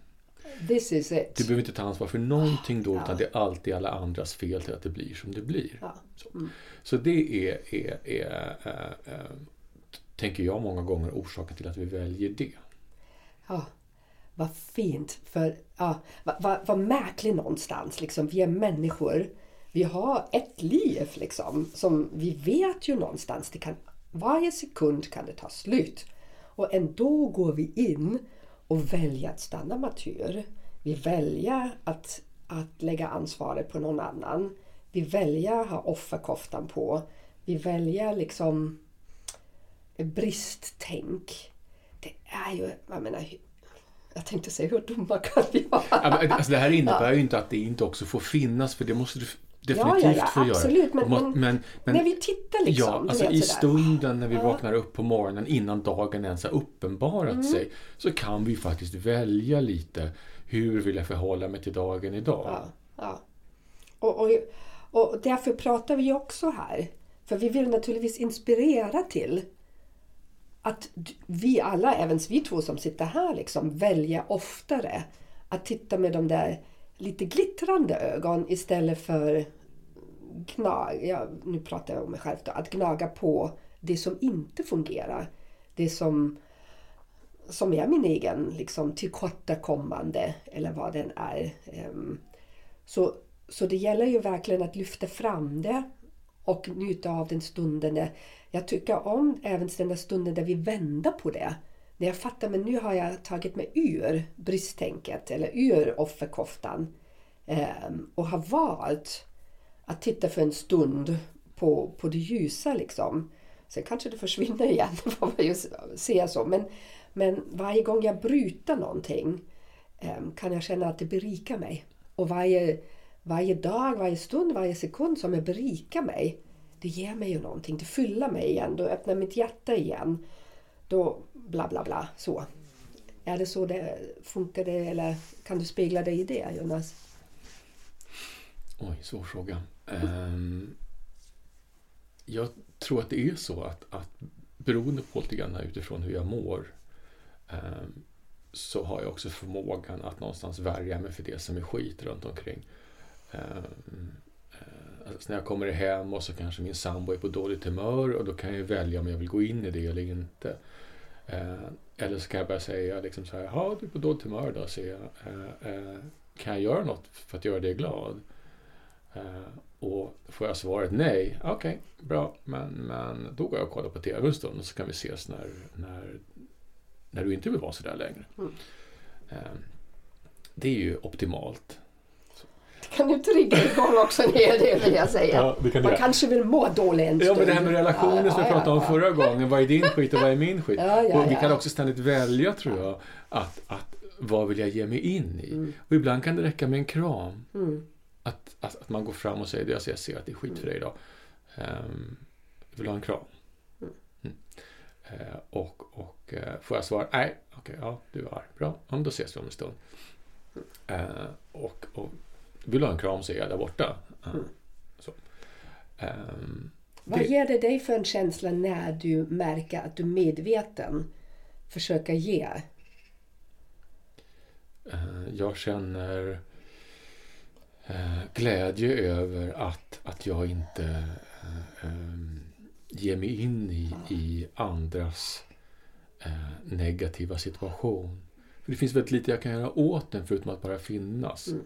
This is it. Du behöver inte ta ansvar för någonting då. Ja. Utan det är alltid alla andras fel till att det blir som det blir. Ja. Så. Mm. Så det är, är, är äh, äh, tänker jag många gånger orsaken till att vi väljer det. Ja, vad fint. För ja, vad, vad, vad märkligt någonstans. Liksom, vi är människor vi har ett liv liksom som vi vet ju någonstans, det kan, varje sekund kan det ta slut. Och ändå går vi in och väljer att stanna martyr. Vi väljer att, att lägga ansvaret på någon annan. Vi väljer att ha offerkoftan på. Vi väljer liksom bristtänk. Det är ju, jag menar, jag tänkte säga hur dumma kan vi vara? Ja, alltså, det här innebär ju inte att det inte också får finnas, för det måste du definitivt ja, ja, ja, få absolut, göra. Men, men, men, när vi tittar liksom. Ja, alltså i stunden när vi vaknar upp på morgonen innan dagen ens har uppenbarat mm. sig så kan vi faktiskt välja lite hur vill jag förhålla mig till dagen idag. Ja. Och, och, och därför pratar vi också här. För vi vill naturligtvis inspirera till att vi alla, även vi två som sitter här, liksom, väljer oftare att titta med de där lite glittrande ögon istället för gnag, ja, nu pratar jag om mig själv då, att gnaga på det som inte fungerar. Det som, som är min egen liksom, tillkortakommande eller vad den är. Ehm, så, så det gäller ju verkligen att lyfta fram det och njuta av den stunden. Jag tycker om även den där stunden där vi vänder på det. När jag fattar men nu har jag tagit mig ur bristtänket eller ur offerkoftan ehm, och har valt att titta för en stund på, på det ljusa. Liksom. Sen kanske det försvinner igen, får man ju se så. Men, men varje gång jag bryter någonting ehm, kan jag känna att det berikar mig. Och varje varje dag, varje stund, varje sekund som jag berikar mig, det ger mig ju någonting. Det fyller mig igen. Då öppnar mitt hjärta igen. Då bla bla bla. Så. Är det så det funkar det eller kan du spegla dig i det Jonas? Oj, svår fråga. Um, jag tror att det är så att, att beroende på lite grann utifrån hur jag mår um, så har jag också förmågan att någonstans värja mig för det som är skit runt omkring. Um, alltså när jag kommer hem och så kanske min sambo är på dåligt humör och då kan jag välja om jag vill gå in i det eller inte. Ehm, eller så kan jag bara säga liksom så här, ja du är på dåligt humör då, så jag, eh, eh, kan jag göra något för att göra dig glad? Och får jag svaret nej, okej, okay, bra, men, men då går jag och kollar på TV en stund och så kan vi ses när, när, när du inte vill vara sådär längre. Mm. Ehm, det är ju optimalt kan ju trigga igång också en hel del vill jag säga. Ja, Man det. kanske vill må dåligt en stund. Ja, men det här med relationer ja, som vi pratade om förra gången. Vad är din skit och vad är min skit? och vi kan också ständigt välja, tror jag, att, att vad vill jag ge mig in i? Mm. Och ibland kan det räcka med en kram. Mm. Att, att, att, man går fram och säger, alltså, jag ser att det är skit för dig idag. Um, jag vill ha en kram. Mm. Uh, och och uh, får jag svara, nej, okej, okay, ja, du är arg. Bra, ja, då ses vi om en stund. Uh, och, och vill du ha en kram så är jag där borta. Mm. Um, Vad det... ger det dig för en känsla när du märker att du medveten försöker ge? Uh, jag känner uh, glädje över att, att jag inte uh, um, ger mig in i, i andras negativa situation. För Det finns väldigt lite jag kan göra åt den förutom att bara finnas. Mm.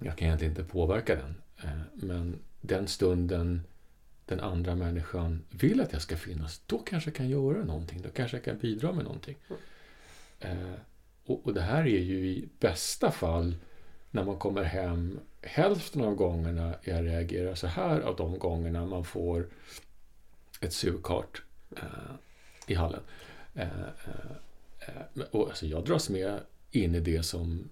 Jag kan egentligen inte påverka den. Eh, men den stunden den andra människan vill att jag ska finnas, då kanske jag kan göra någonting. Då kanske jag kan bidra med någonting. Eh, och, det här är ju i bästa fall när man kommer hem hälften av gångerna jag reagerar så här av de gångerna man får ett sugkart eh, i hallen. Eh, eh, eh och alltså jag dras med in i det som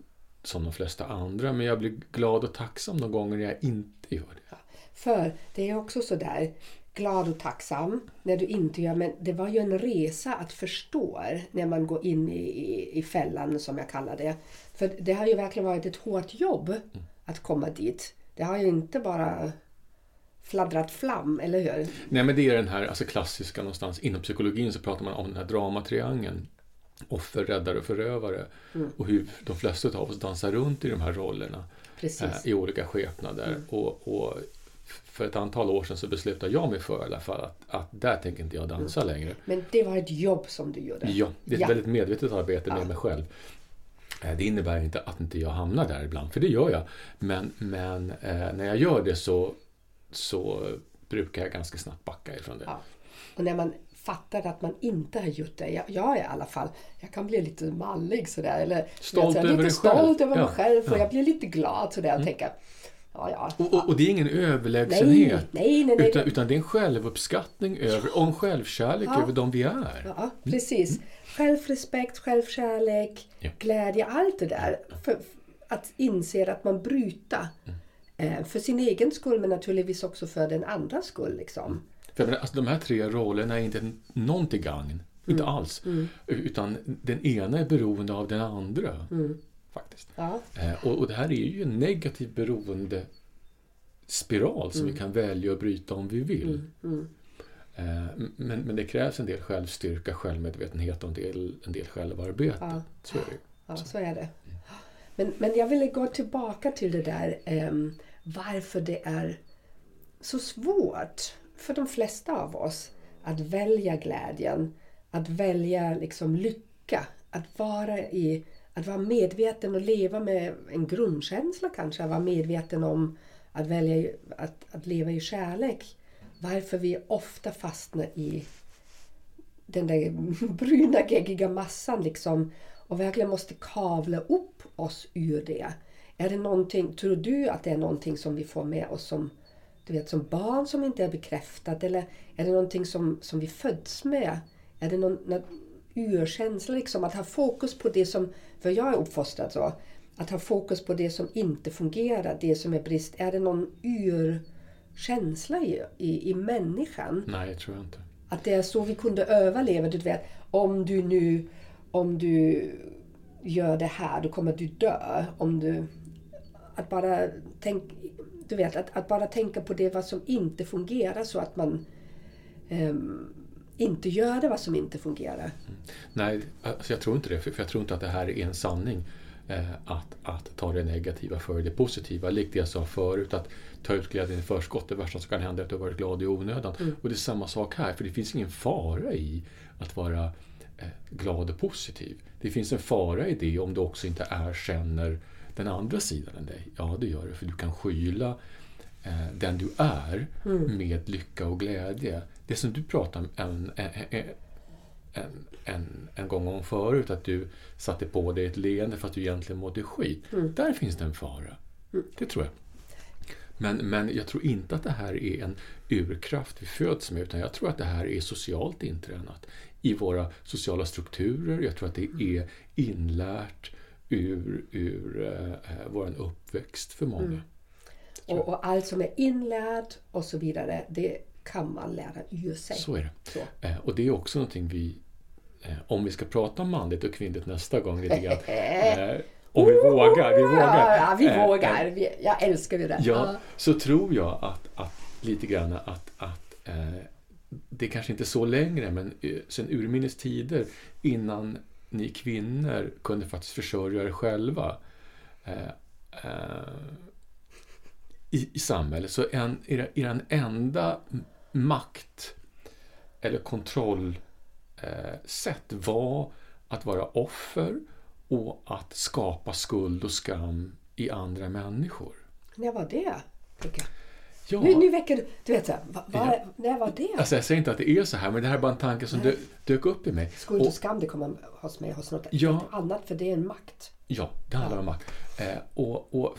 som de flesta andra. Men jag blir glad och tacksam de gånger jag inte gör det. För det är också sådär glad och tacksam när du inte gör men det var ju en resa att förstå när man går in i, i, i fällan som jag kallar det. För det har ju verkligen varit ett hårt jobb mm. att komma dit. Det har ju inte bara fladdrat flam, eller hur? Nej men det är den här alltså klassiska någonstans inom psykologin så pratar man om den här dramatriangeln offer, räddare och förövare. Mm. Och hur de flesta av oss dansar runt i de här rollerna eh, i olika skepnader. Mm. Och, och, för ett antal år sedan så beslutade jag mig för i alla fall att, att där tänker inte jag dansa mm. längre. Men det var ett jobb som du gjorde? Ja, det är ett ja. väldigt medvetet arbete med ja. mig själv. Eh, det innebär inte att inte jag hamnar där ibland, för det gör jag. Men, men eh, när jag gör det så, så brukar jag ganska snabbt backa ifrån det. Ja. Och när man fattar att man inte har gjort det. Jag, jag är i alla fall, jag kan bli lite mallig sådär. Eller, Stolt jag, över dig stolt själv. över mig Ja, själv och ja. jag blir lite glad sådär och Mm. tänker ja, ja. Och, och, och det är ingen överlägsenhet. nej, nej, nej. Utan, utan det är en självuppskattning över, en självkärlek över de vi är. Ja, precis. Självrespekt, självkärlek, glädje, allt det där. För, att inse att man bryter. Eh, för sin egen skull men naturligtvis också för den andras skull. Liksom. För menar, alltså, de här tre rollerna är inte någon till gagn. Inte Mm. alls. Utan den ena är beroende av den andra. Mm. Faktiskt. Ja, Eh, och, och det här är ju en negativ beroende spiral som vi kan välja att bryta om vi vill. mm. Eh, men, men det krävs en del självstyrka, självmedvetenhet och en del, en del självarbete. Ja. Så är det ja, så är det. Men, men jag ville gå tillbaka till det där ehm, varför det är så svårt för de flesta av oss att välja glädjen, att välja liksom lycka, att vara, i, att vara medveten och leva med en grundkänsla kanske, att vara medveten om att, välja, att, att leva i kärlek. Varför vi ofta fastnar i den där bruna geggiga massan liksom och verkligen måste kavla upp oss ur det. Är det någonting, tror du att det är någonting som vi får med oss som, du vet, som barn som inte är bekräftat eller är det någonting som, som vi föds med? Är det någon, någon urkänsla liksom att ha fokus på det som, för jag är uppfostrad så, att ha fokus på det som inte fungerar, det som är brist. Är det någon urkänsla i, i, i människan? Nej, det tror jag inte. Att det är så vi kunde överleva. Du vet, om du nu om du gör det här, då kommer du dö. Om du, att bara tänk, du vet, att, att bara tänka på det vad som inte fungerar så att man ehm, inte gör det vad som inte fungerar. Nej, alltså jag tror inte det. För jag tror inte att det här är en sanning. Eh, att, att ta det negativa för det positiva. Likt det jag sa förut, att ta ut glädjen i förskott. Det värsta som kan hända är att du har varit glad i onödan. Och det är samma sak här, för det finns ingen fara i att vara eh, glad och positiv. Det finns en fara i det om du också inte erkänner den andra sidan än dig. Ja, det gör det, för du kan skyla eh, den du är med lycka och glädje. Det som du pratade om en, en, en, en, gång om förut, att du satte på dig ett leende för att du egentligen mådde skit. Där finns det en fara. Det tror jag. Men, men jag tror inte att det här är en urkraft vi föds med, utan jag tror att det här är socialt intränat i våra sociala strukturer. Jag tror att det är inlärt ur, ur eh, vår uppväxt för många. Och, och allt som är inlärt och så vidare, det kan man lära ur sig. Så är det. Så. Eh, och det är också någonting vi, eh, om vi ska prata om manligt och kvinnligt nästa gång lite grann. Eh, om vi vågar, vi vågar. Ja, vi Eh, vågar. Vi, jag älskar ju det. Ja, så tror jag att, att lite grann att, att eh, det är kanske inte så längre, men eh, sen urminnes tider innan ni kvinnor kunde faktiskt försörja er själva eh, eh, i, i samhället. Så en, er, er enda makt eller kontrollsätt eh, var att vara offer och att skapa skuld och skam i andra människor. När var det? Ulrika? Ja, Nu, nu väcker du... Du vet så här, va, va, Ja. när var det? alltså jag säger inte att det är så här, men det här är bara en tanke som dö, dök upp i mig. Skuld och Och, skam, det kommer hos mig hos något Ja. annat för det är en makt. ja, det handlar om makt. Eh, och, och,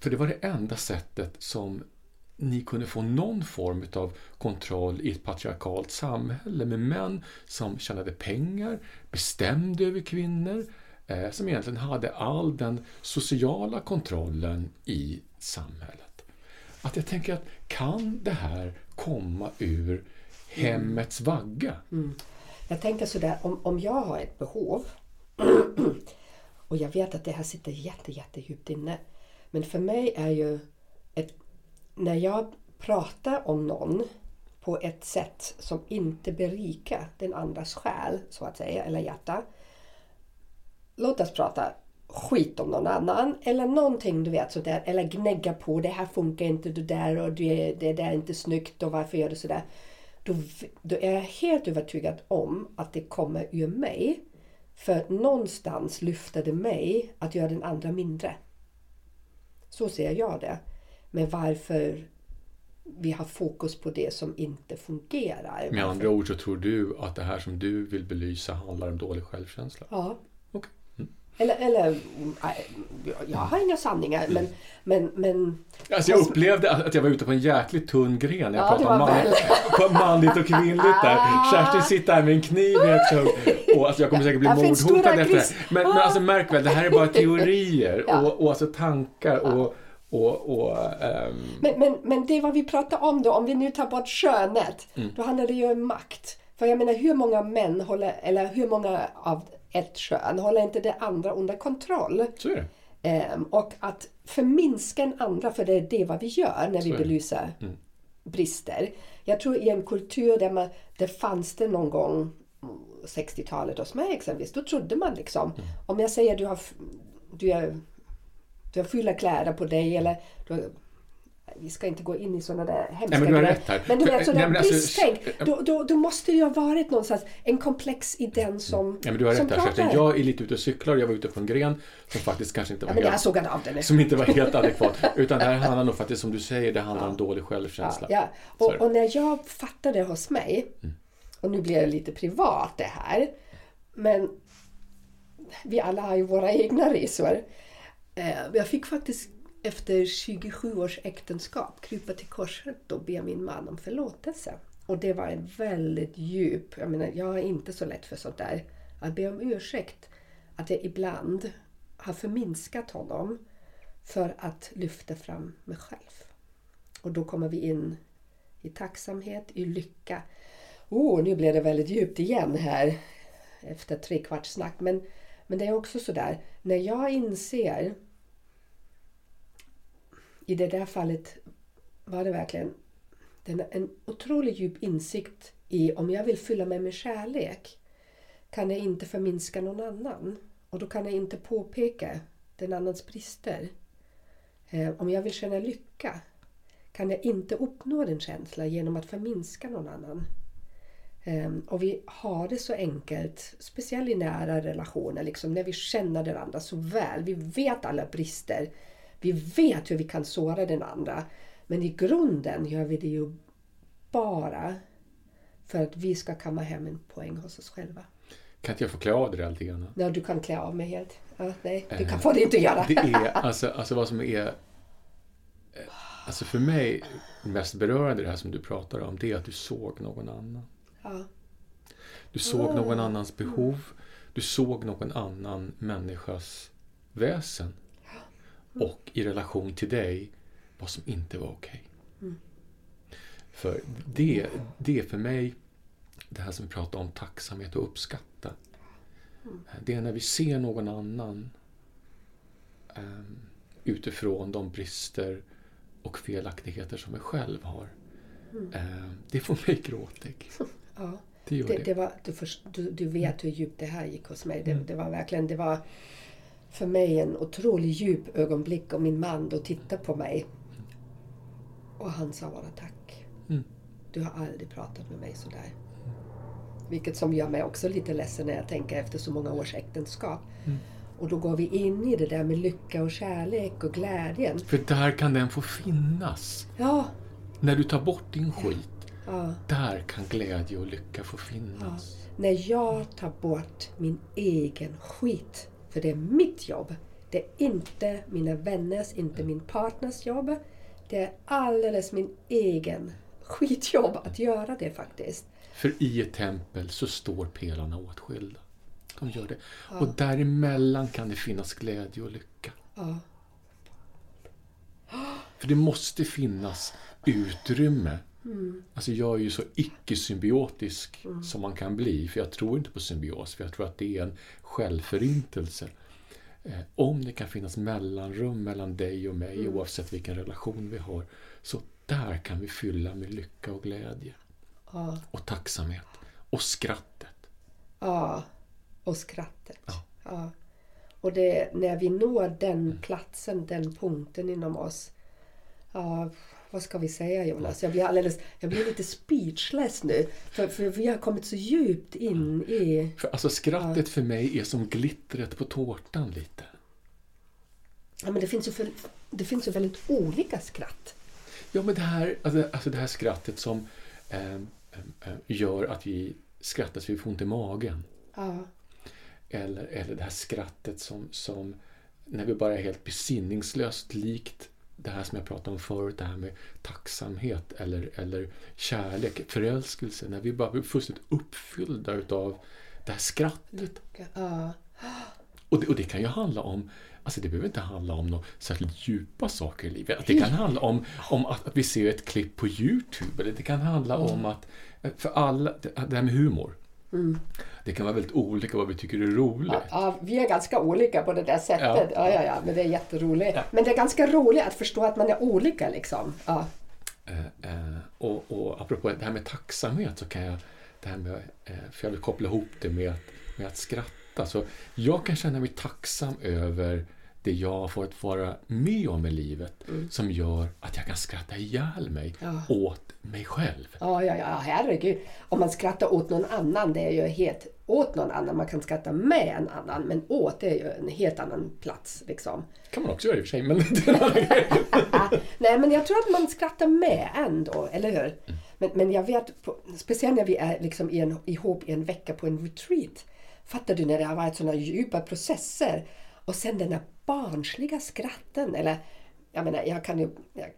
för det var det enda sättet som ni kunde få någon form av kontroll i ett patriarkalt samhälle med män som tjänade pengar, bestämde över kvinnor, eh, som egentligen hade all den sociala kontrollen i samhället. Att jag tänker att kan det här komma ur hemmets vagga? Mm. Jag tänker sådär, om, om jag har ett behov och jag vet att det här sitter jätte, jätte djupt inne. Men för mig är ju ett, när jag pratar om någon på ett sätt som inte berikar den andras själ, så att säga, eller hjärta. Låt oss prata skit om någon annan eller någonting du vet sådär. Eller gnägga på det här funkar inte, det där och det, det där är inte snyggt och varför gör du sådär. Då, då är jag helt övertygad om att det kommer ur mig. För någonstans lyfter det mig att göra den andra mindre. Så ser jag det. Men varför vi har fokus på det som inte fungerar. Med andra ord så tror du att det här som du vill belysa handlar om dålig självkänsla? Ja. Eller, eller jag har inga sanningar men, men, men Alltså jag upplevde att jag var ute på en jäkligt tunn gren när jag Ja, pratade om man, manligt och kvinnligt där. Ah. Kerstin sitter här med en kniv i ett hugg och alltså jag kommer säkert bli mordhotad efter det. Men, men alltså märk väl, det här är bara teorier Ja. och, och alltså tankar och, och, och ehm, Men, men, men det vad vi pratar om då, om vi nu tar bort könet, Mm. då handlar det ju om makt. För jag menar hur många män håller, eller hur många av ett kön håller inte det andra under kontroll? Ehm, och att förminska en andra, för det är det vad vi gör när vi belyser brister. Jag tror i en kultur där man, det fanns det någon gång mm, 60-talet hos mig exempelvis, då trodde man liksom, om jag säger du har, du är, du har fula kläder på dig eller du har, vi ska inte gå in i sådana där hemska Nej, men du har grejer. rätt här. Men du vet, nej, men alltså, bristtänk. sh- Då, då, då måste det ju ha varit någonstans en komplex i den som, Ja, men du har som rätt här Kerstin. Jag är lite ute och cyklar jag var ute på en gren som faktiskt kanske inte Ja, var jag helt såg av det nu. som inte var helt adekvat. Utan det här handlar nog faktiskt som du säger, det handlar om dålig självkänsla. Ja, Så och, och när jag fattade hos mig, och nu blir det lite privat det här, men vi alla har ju våra egna resor. Eh, Jag fick faktiskt efter 27 års äktenskap krypa till korset och be min man om förlåtelse. Och det var en väldigt djup, jag menar jag är inte så lätt för sånt där, att be om ursäkt att jag ibland har förminskat honom för att lyfta fram mig själv. Och då kommer vi in i tacksamhet, i lycka. Oh, nu blev det väldigt djupt igen här efter tre kvarts snack. Men, men det är också sådär, när jag inser i det där fallet var det verkligen den, en otroligt djup insikt i om jag vill fylla mig med kärlek kan jag inte förminska någon annan. Och då kan jag inte påpeka den annans brister. Eh, om jag vill känna lycka kan jag inte uppnå den känslan genom att förminska någon annan. Ehm, och vi har det så enkelt, speciellt i nära relationer, liksom, när vi känner den andra så väl. Vi vet alla brister. Vi vet hur vi kan såra den andra. Men i grunden gör vi det ju bara för att vi ska kamma hem en poäng hos oss själva. Kan inte jag få klä av dig lite grann? Ja, du kan klä av mig helt. Ja, nej, du Eh, kan få det inte göra. Det är alltså, alltså vad som är... eh, Alltså för mig mest berörande det här som du pratar om, det är att du såg någon annan. Ja, Du såg någon annans behov. Du såg någon annan människas väsen. Och i relation till dig, vad som inte var okej. För det, det är för mig det här som vi pratar om tacksamhet och uppskatta. Det är när vi ser någon annan um, utifrån de brister och felaktigheter som vi själv har. Ehm, det får mig gråtig. ja. Det Det, det. det var, du, först, du, du vet hur djupt det här gick hos mig. Det, Mm. det var verkligen, det var för mig en otroligt djup ögonblick och min man då tittade på mig. Och han sa bara tack. Mm. Du har aldrig pratat med mig sådär. Vilket som gör mig också lite ledsen när jag tänker efter så många års äktenskap. Mm. Och då går vi in i det där med lycka och kärlek och glädjen. För där kan den få finnas. Ja, När du tar bort din skit, ja. där kan glädje och lycka få finnas. När jag tar bort min egen skit, för det är mitt jobb. Det är inte mina vänners, inte min partners jobb. Det är alldeles min egen skitjobb att göra det faktiskt. För i ett tempel så står pelarna åtskilda. De gör det. Och däremellan kan det finnas glädje och lycka. Ja, För det måste finnas utrymme. Alltså jag är ju så icke-symbiotisk som man kan bli, för jag tror inte på symbios, för jag tror att det är en självförintelse. Eh, om det kan finnas mellanrum mellan dig och mig, oavsett vilken relation vi har, så där kan vi fylla med lycka och glädje. ja, Och tacksamhet. Och skrattet. ja. Och skrattet. Ja. Ja. Och det, när vi når den platsen, den punkten inom oss. Ja, vad ska vi säga Jonas? Jag blir, alldeles, jag blir lite speechless nu. För, för vi har kommit så djupt in i... För alltså skrattet för mig är som glittret på tårtan lite. Ja, men det finns ju, för, det finns ju väldigt olika skratt. Ja, men det här, alltså, alltså det här skrattet som eh, gör att vi skrattar så vi får ont i magen. Ja. Eller, eller det här skrattet som, som när vi bara är helt besinningslöst likt det här som jag pratade om förut, det här med tacksamhet eller, eller kärlek, förälskelse, när vi bara blir fullständigt uppfyllda utav det här skrattet. Ja. Och det, och det kan ju handla om Alltså det behöver inte handla om några särskilt djupa saker i livet. Det kan handla om, om att, att vi ser ett klipp på Youtube. Eller det kan handla om att, för alla, det här med humor. Det kan vara väldigt olika vad vi tycker är roligt. Ja, ja, vi är ganska olika på det där sättet. Ja. Ja, ja, men det är jätteroligt. Men det är ganska roligt att förstå att man är olika liksom. Ja. Eh, eh, och, och apropå det här med tacksamhet så kan jag, det här med, eh, för jag vill koppla ihop det med, att- med att skratta. Så jag kan känna mig tacksam över det jag har fått vara med om i livet som gör att jag kan skratta ihjäl mig åt mig själv. Ja, ja, ja, herregud. Om man skrattar åt någon annan, det är ju helt åt någon annan. Man kan skratta med en annan, men åt är ju en helt annan plats. Liksom. kan man också göra i och för sig, men. Nej, men jag tror att man skrattar med ändå, eller hur? Men, men jag vet, på, speciellt när vi är liksom i en, ihop i en vecka på en retreat. Fattar du när det har varit sådana djupa processer? Och sen den där barnsliga skratten. Eller, jag menar, jag kan ju jag,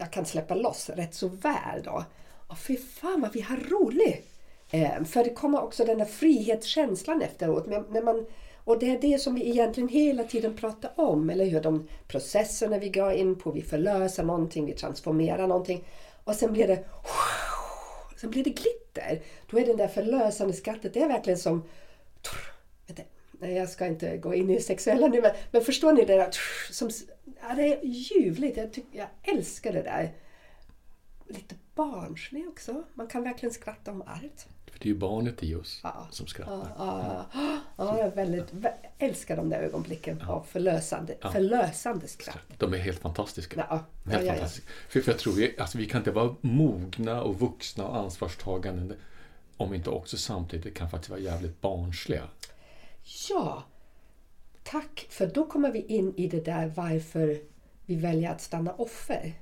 jag kan släppa loss rätt så väl då. Och fy fan vad vi har roligt! Eh, för det kommer också den där frihetskänslan efteråt. Men, när man, och det är det som vi egentligen hela tiden pratar om. Eller hur? De processerna vi går in på. Vi förlöser någonting, vi transformerar någonting. Och sen blir det Sen blir det glitter. Då är den där förlösande skrattet, det är verkligen som... Vänta, Nej, jag ska inte gå in i sexuella nu, men, men förstår ni det där? Som, ja, det är ljuvligt. Jag, tycker, jag älskar det där. Lite barnslig också. Man kan verkligen skratta om allt. För det är ju barnet i oss Ja. som skrattar. Ja, ja, ja, jag väldigt, vä- älskar de där ögonblicken av förlösande, förlösande skratt. De är helt fantastiska. Ja, Helt fantastiska. För, för jag tror vi, alltså, vi kan inte vara mogna och vuxna och ansvarstagande om vi inte också samtidigt kan faktiskt vara jävligt barnsliga. Ja, tack. För då kommer vi in i det där varför vi väljer att stanna offer.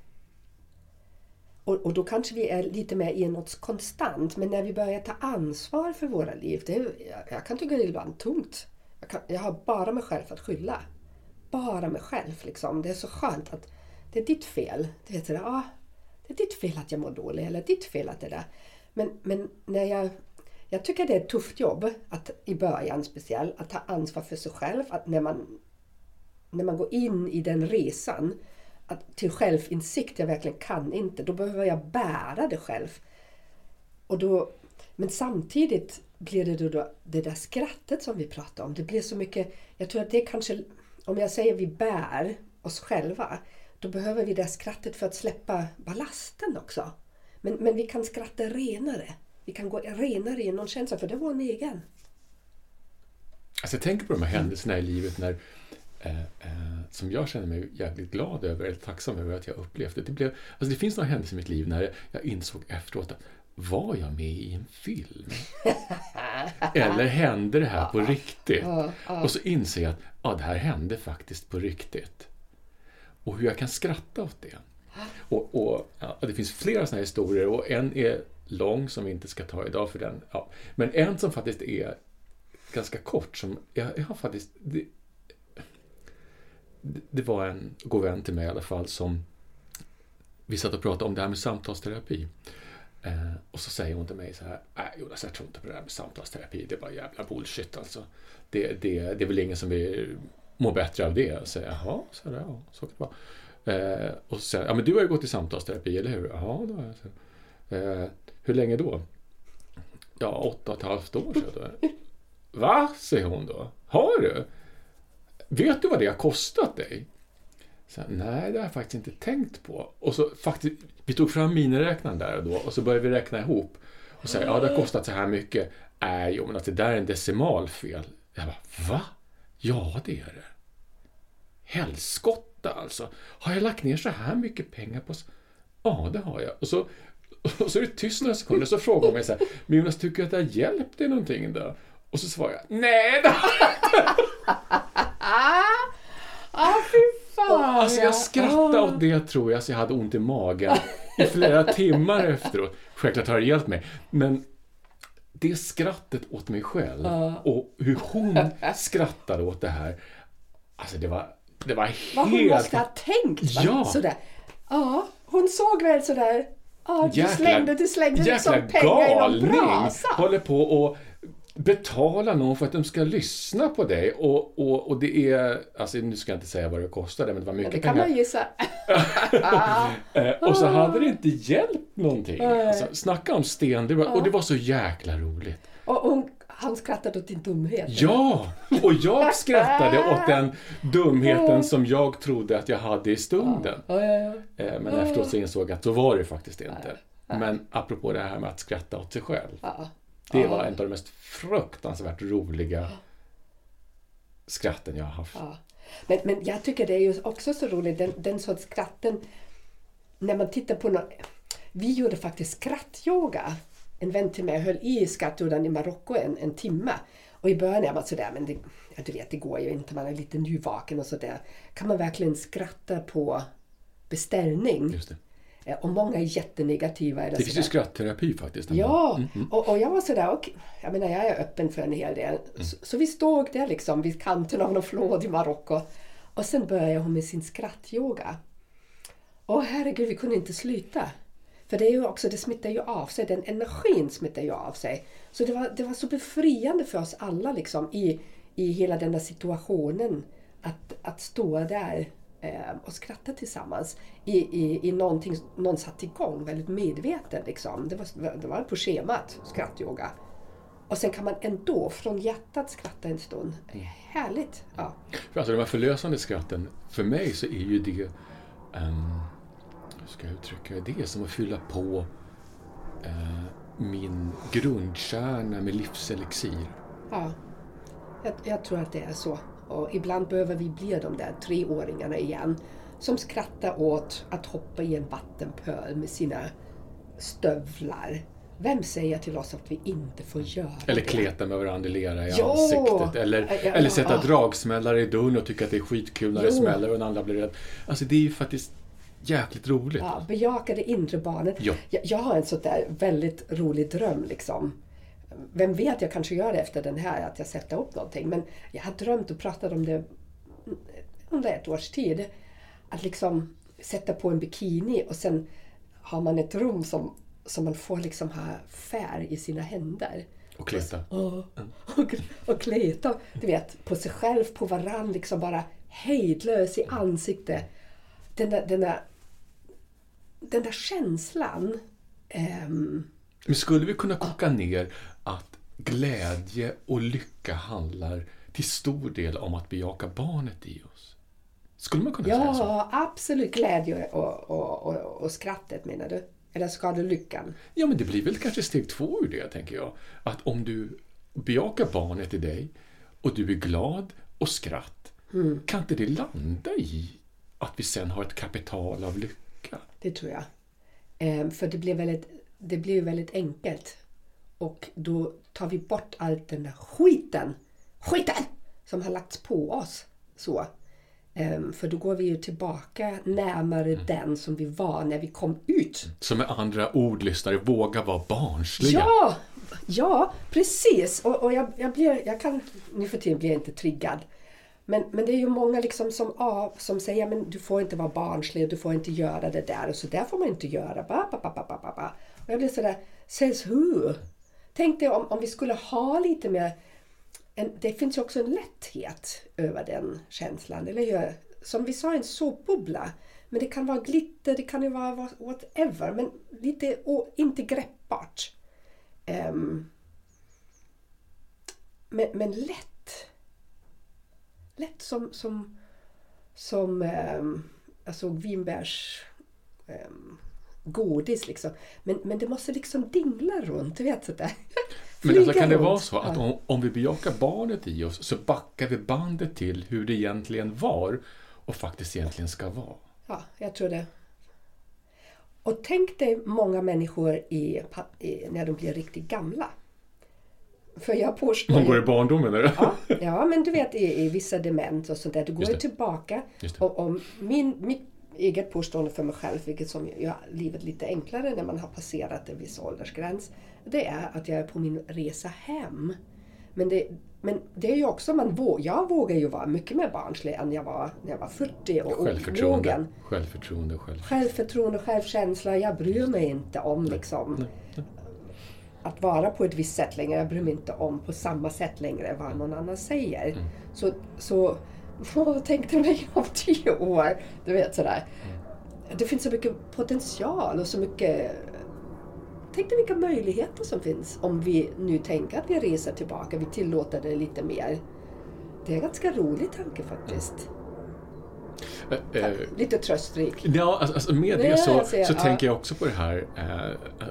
Och, och då kanske vi är lite mer i något konstant. Men när vi börjar ta ansvar för våra liv. Det är, jag, jag kan tycka det är ibland tungt. Jag, kan, jag har bara mig själv att skylla. Bara mig själv. Liksom. Det är så skönt att det är ditt fel. Du vet, sådär, ah, det är ditt fel att jag mår dåligt. Eller ditt fel att det där. Men, men när jag jag tycker det är ett tufft jobb, att, i början speciellt, att ta ansvar för sig själv. Att när man, när man går in i den resan att, till självinsikt, jag verkligen kan inte, då behöver jag bära det själv. Och då, men samtidigt blir det då, då det där skrattet som vi pratar om. Det blir så mycket, jag tror att det kanske, om jag säger vi bär oss själva, då behöver vi det skrattet för att släppa ballasten också. Men, men vi kan skratta renare. Vi kan gå renare i någon känsla, för det var en egen. Alltså jag tänker på de här händelserna i livet när, eh, eh, som jag känner mig jävligt glad över, eller tacksam över att jag upplevt det. Det, blev, alltså det finns några händelser i mitt liv när jag insåg efteråt att var jag med i en film? Eller hände det här på riktigt? Och så inser jag att ja, det här hände faktiskt på riktigt. Och hur jag kan skratta åt det. Och, och ja, det finns flera sådana här historier och en är lång som vi inte ska ta idag för den. Ja. Men en som faktiskt är ganska kort som jag, jag har faktiskt... Det, det- var en god vän till mig i alla fall som vi satt och pratade om det här med samtalsterapi. Eh, och så säger hon till mig så här, nej Jonas jag tror inte på det här med samtalsterapi, det är bara jävla bullshit alltså. Det, det, det är väl ingen som vill må bättre av det. Och så säger jag, jaha, så, där, ja, så kan det vara. Eh, och så säger ja men du har ju gått i samtalsterapi, eller hur? Ja, det har jag. Så, eh, hur länge då? Ja, åtta och ett halvt år sedan. Va? säger hon då. Har du? Vet du vad det har kostat dig? Så, Nej, det har jag faktiskt inte tänkt på. Och så faktiskt, vi tog fram miniräknaren där och då och så började vi räkna ihop. Och säga, ja det har kostat så här mycket. Nej, jo men att det där är en decimal fel. Jag bara, va? Ja, det är det. Helskotta alltså. Har jag lagt ner så här mycket pengar på... Ja, det har jag. Och så, och så är det tyst några sekunder och så frågar hon mig så här, men Jonas, tycker du att det har hjälpt dig någonting då? Och så svarar jag, nej det har Ah, ah fy fan! Alltså jag skrattade åt det tror jag så jag hade ont i magen i flera timmar efteråt. Självklart har det hjälpt mig. Men det skrattet åt mig själv och hur hon skrattade åt det här. Alltså det var, det var helt... Vad hon måste ha tänkt. va? Ja. Sådär. Ja, hon såg väl sådär. Ja, du Jäkla- slängde, du slängde liksom pengar i någon brasa. håller på och betala någon för att de ska lyssna på dig och, och, och det är, alltså nu ska jag inte säga vad det kostade men det var Ja, mycket det kan pengar. man gissa. Eh, och så hade det inte hjälpt någonting. Alltså, snacka om sten, det var, och det var så jäkla roligt. Och hon, han skrattade åt din dumhet. Ja! Och jag skrattade åt den dumheten som jag trodde att jag hade i stunden. Ja, ja, ja. Eh, Men efteråt så insåg jag att så var det faktiskt inte. Men apropå det här med att skratta åt sig själv. Det var en av de mest fruktansvärt roliga skratten jag har haft. Men, men jag tycker det är ju också så roligt, den, den sorts skratten, när man tittar på något. Vi gjorde faktiskt skrattyoga. En vän till mig höll i skrattyogan i Marocko en, en timme. Och i början är man sådär, men det, ja, du vet, det går ju inte, man är lite nyvaken och sådär. Kan man verkligen skratta på beställning? Just det. Eh, Och många är jättenegativa. Eller Det finns ju skrattterapi faktiskt. Ja, och, och jag var sådär, och, jag menar jag är öppen för en hel del. Så, så vi stod där liksom vid kanten av någon flod i Marocko. Och sen började hon med sin skrattyoga. Åh herregud, vi kunde inte sluta. För det är ju också, det smittar ju av sig, den energin smittar ju av sig. Så det var, det var så befriande för oss alla liksom i, i hela den där situationen. Att, att stå där eh, och skratta tillsammans i, i, i någonting någon satt igång väldigt medvetet. Liksom. Det, var, det var på schemat, skrattyoga. Och sen kan man ändå från hjärtat skratta en stund. Härligt! Ja. För alltså de här förlösande skratten, för mig så är ju det, um, ska jag uttrycka det, det är som att fylla på eh, min grundkärna med livselixir. Ja, jag, jag tror att det är så. Och ibland behöver vi bli de där treåringarna igen som skrattar åt att hoppa i en vattenpöl med sina stövlar. Vem säger till oss att vi inte får göra Eller det? kleta med varandra i lera i Ja! ansiktet. Eller, Ja, ja, eller sätta ja. dragsmällare i dörren och tycka att det är skitkul när det Jo. smäller och den andra blir rädd. Alltså det är ju faktiskt jäkligt roligt. Ja, bejaka det inre barnet. Ja. Jag, jag har en sån där väldigt rolig dröm. Liksom. Vem vet, jag kanske gör det efter den här, att jag sätter upp någonting. Men jag har drömt och pratat om det under ett års tid. Att liksom sätta på en bikini och sen har man ett rum som, som man får liksom ha färg i sina händer. Och kleta. Och, och, och kleta, du vet, på sig själv, på varann, liksom bara hejdlös i ansiktet. Den där, den där, den där känslan. ehm, Men skulle vi kunna koka ner att glädje och lycka handlar till stor del om att bejaka barnet i oss? Skulle man kunna säga så? ja, absolut glädje och, och, och, och skrattet menar du? Eller ska du lyckan? Ja, men det blir väl kanske steg två ur det, tänker jag. Att om du bejakar barnet i dig och du är glad och skratt, kan inte det landa i att vi sen har ett kapital av lycka? Det tror jag. Ehm, för det blir, väldigt, det ju väldigt enkelt. Och då tar vi bort allt den där skiten, skiten som har lagts på oss. Så. Ehm, för då går vi ju tillbaka närmare den som vi var när vi kom ut. Så med andra ord, lyssnare, våga vara barnsliga. Ja, ja precis. Och, och jag, jag, blir, jag kan, nu för tiden blir jag inte triggad. Men, men det är ju många liksom som, av, som säger men du får inte vara barnslig, du får inte göra det där och så där får man inte göra. Ba, ba, ba, ba, ba, ba. Och jag blir sådär, says who? Tänk dig om, om vi skulle ha lite mer en, det finns ju också en lätthet över den känslan, eller hur? Som vi sa, en såpbubbla. Men det kan vara glitter, det kan ju vara whatever, men lite och inte greppbart. Um, men, men lätt. Lätt som, som, som jag såg vinbärs ehm, godis liksom. Men, men det måste liksom dingla runt, du vet sådär. Men alltså, kan det runt. vara så att om, om vi bejakar barnet i oss så backar vi bandet till hur det egentligen var och faktiskt egentligen ska vara? Ja, jag tror det. Och tänk dig många människor i, i, när de blir riktigt gamla. För jag påstår De går i barndomen eller? Ja, ja, men du vet i, i vissa dement och sånt där, du går ju tillbaka. Och, och min, mitt eget påstående för mig själv, vilket som gör livet lite enklare när man har passerat en viss åldersgräns, det är att jag är på min resa hem. Men det, men det är ju också, man vå, jag vågar ju vara mycket mer barnslig än jag var när jag var 40 och Självförtroende, omogen. självförtroende, själv. Självförtroende, självkänsla, jag bryr mig inte om liksom att vara på ett visst sätt längre. Jag bryr mig inte om på samma sätt längre vad någon annan säger. Så, så vad tänkte du mig om tio år? Du vet sådär. Det finns så mycket potential och så mycket Tänk dig vilka möjligheter som finns om vi nu tänker att vi reser tillbaka, vi tillåter det lite mer. Det är en ganska rolig tanke faktiskt. Eh, eh, Lite tröstrik. Ja, alltså, alltså med Nej, det så, jag så ja. tänker jag också på det här, eh,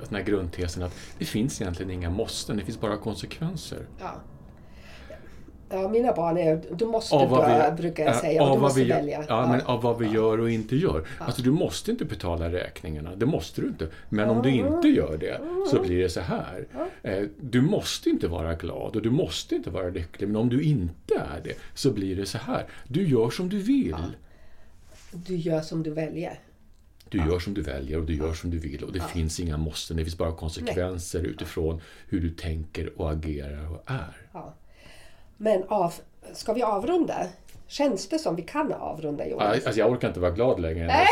den här grundtesen att det finns egentligen inga måsten, det finns bara konsekvenser. Ja. Ja, mina barn är du måste Av dö, vi- brukar jag ja, säga. Och du måste vi, välja. Ja, men av vad vi gör och inte gör. Alltså du måste inte betala räkningarna, det måste du inte. Men om du inte gör det så blir det så här. Eh, Du måste inte vara glad och du måste inte vara lycklig, men om du inte är det så blir det så här. Du gör som du vill. Du gör som du väljer. Du gör som du väljer och du gör som du vill och det finns inga måsten, det finns bara konsekvenser utifrån hur du tänker och agerar och är. Ja. Men av, ska vi avrunda? Känns det som vi kan avrunda Ja, Jonas? Alltså jag orkar inte vara glad längre.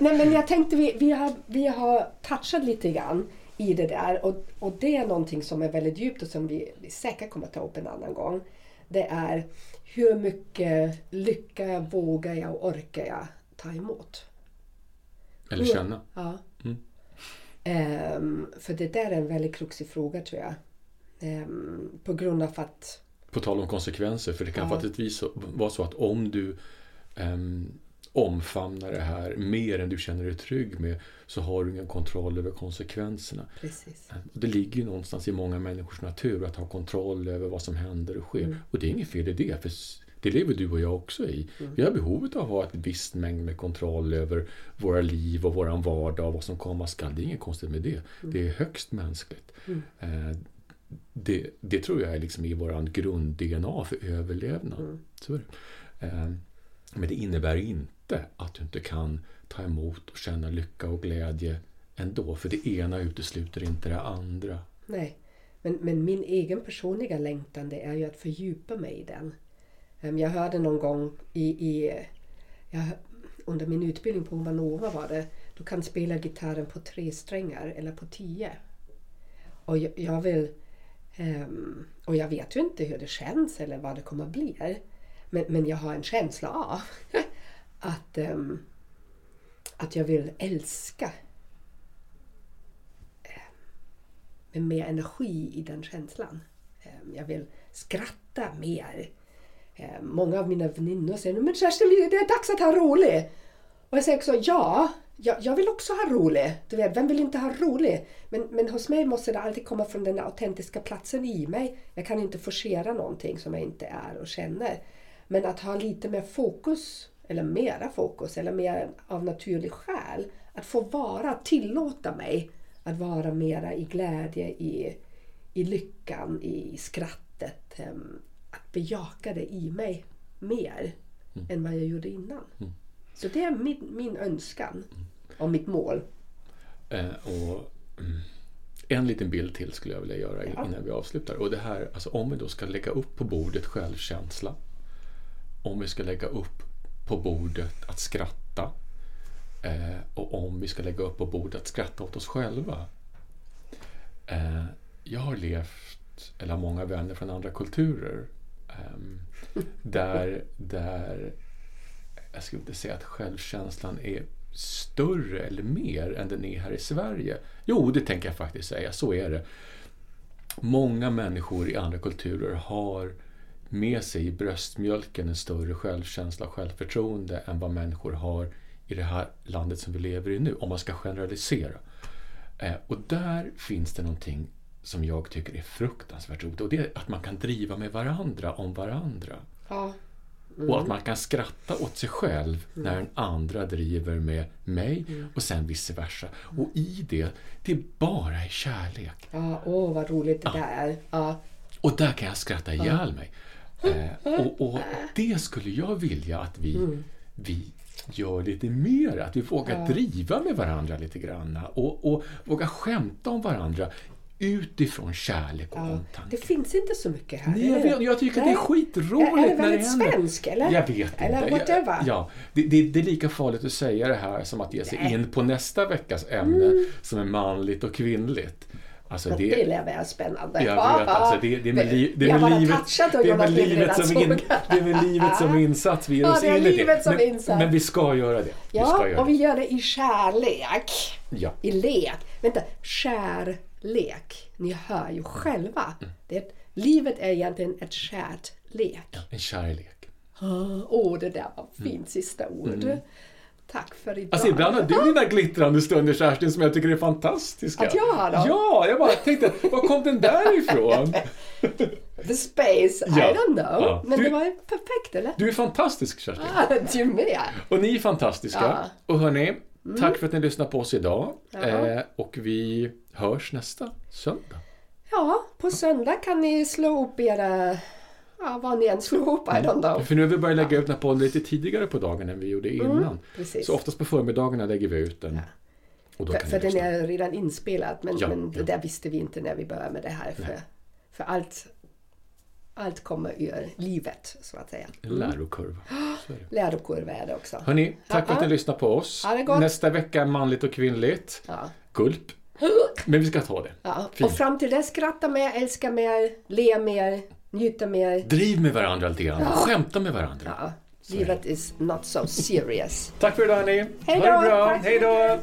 Nej men jag tänkte vi, vi, har, vi har touchat lite grann i det där och, och det är någonting som är väldigt djupt och som vi, vi säkert kommer att ta upp en annan gång. Det är hur mycket lycka vågar jag och orkar jag ta emot? Eller känna. Ja. Mm. Ehm, för det där är en väldigt kruxig fråga tror jag. Ehm, på grund av att På tal om konsekvenser, för det kan Ja. faktiskt vara så att om du ehm, omfamnar det här mer än du känner dig trygg med så har du ingen kontroll över konsekvenserna. Precis. Det ligger ju någonstans i många människors natur att ha kontroll över vad som händer och sker. Mm. Och det är inget fel i det, för det lever du och jag också i. Mm. Vi har behovet av att ha ett visst mängd med kontroll över våra liv och våran vardag och vad som komma skall. Det är inget konstigt med det. Det är högst mänskligt. Mm. Eh, Det, det tror jag är liksom i våran grund-DNA för överlevnad. Mm. Så. Eh, Men det innebär inte att du inte kan ta emot och känna lycka och glädje ändå. För det ena utesluter inte det andra. Nej. Men, men min egen personliga längtan det är ju att fördjupa mig i den. Ehm, jag hörde någon gång i, i jag, under min utbildning på Humanova var det, du kan spela gitarren på tre strängar eller på tio. Och jag, jag vill, um, och jag vet ju inte hur det känns eller vad det kommer att bli. Men, men jag har en känsla av att, um, att jag vill älska ehm, med mer energi i den känslan. Ehm, jag vill skratta mer. Många av mina väninnor säger men Kerstin, det är dags att ha roligt. Och jag säger också ja, jag, jag vill också ha roligt. Du vet, vem vill inte ha roligt? Men, men hos mig måste det alltid komma från den autentiska platsen i mig. Jag kan inte forcera någonting som jag inte är och känner. Men att ha lite mer fokus, eller mera fokus, eller mer av naturlig skäl. Att få vara, tillåta mig att vara mera i glädje, i, i lyckan, i skrattet. Att bejaka det i mig mer än vad jag gjorde innan. Så det är min, min önskan och mitt mål. Eh, och, mm, en liten bild till skulle jag vilja göra Ja. innan vi avslutar. Och det här, alltså om vi då ska lägga upp på bordet självkänsla. Om vi ska lägga upp på bordet att skratta. Eh, och om vi ska lägga upp på bordet att skratta åt oss själva. Eh, jag har levt, eller har många vänner från andra kulturer. ehm, där, där jag skulle inte säga att självkänslan är större eller mer än den är här i Sverige. Jo, det tänker jag faktiskt säga. Så är det. Många människor i andra kulturer har med sig i bröstmjölken en större självkänsla och självförtroende än vad människor har i det här landet som vi lever i nu, om man ska generalisera. Eh, och där finns det någonting som jag tycker är fruktansvärt roligt och det är att man kan driva med varandra om varandra. Ja. Och att man kan skratta åt sig själv när den andra driver med mig och sen vice versa. Och i det, det är bara kärlek. Ja, åh vad roligt det där är. Ja. Och där kan jag skratta ihjäl mig. Eh, och, och det skulle jag vilja att vi, Mm. vi gör lite mer. Att vi vågar driva med varandra lite grann. Och, och vågar skämta om varandra utifrån kärlek och Det omtanke. finns inte så mycket här. Nej, jag, vet, jag tycker att det är Nej. skitroligt Är det när väldigt svensk, eller? Jag vet inte. Eller Jag- whatever. Ja, det, det, det är lika farligt att säga det här som att ge sig Nej. Mm. in på nästa veckas ämne som är manligt och kvinnligt. Alltså det, det lär vara spännande. jag vet, alltså det, det är med, li, det är med livet, det är med livet som in, det är med livet som insats vi ger Ja, oss det är in i som men, insats. men vi ska göra det. Vi ska Ja, göra och vi gör det i kärlek. Ja. I lek. Vänta, kärlek. Ni hör ju själva. Mm. Det livet är egentligen ett kärt lek. En kärlek. Åh, oh, det där var fint sista ord. Tack för idag. Mm. Alltså ibland har du dina glittrande stunder Kerstin som jag tycker är fantastiska. Att jag har dem? Ja, jag bara tänkte, var kom den där ifrån? The space, I Ja. don't know. Ja. Men Du- det var ju perfekt, eller? Du är fantastisk Kerstin. Ah, du med. Och ni är fantastiska. Ja. Mm. Och hörni, tack för att ni lyssnar på oss idag. Eh, och vi hörs nästa söndag. Ja, på söndag kan ni slå upp era... Ja, vad ni än slår upp, I don't know. För nu har vi börjat lägga ut den här podden lite tidigare på dagen än vi gjorde innan. Mm, precis. Så oftast på förmiddagarna lägger vi ut den. Och då För, kan för den är redan inspelad, men, Ja, men ja. det där visste vi inte när vi började med det här. För, för allt, allt kommer ur livet, så att säga. Lärokurva. Så är det. Lärokurva är det också. Hörni, tack för att ni Ja. lyssnar på oss. Nästa vecka manligt och kvinnligt. Ja. Gulp. Men vi ska ta det. Ja. Och fram till dess, skratta mer, älska mer, le mer, njuta mer. Driv med varandra lite grann. Skämta med varandra. Ja, livet is not so serious. Tack för idag hörni. Hej Ha det bra. Hej då.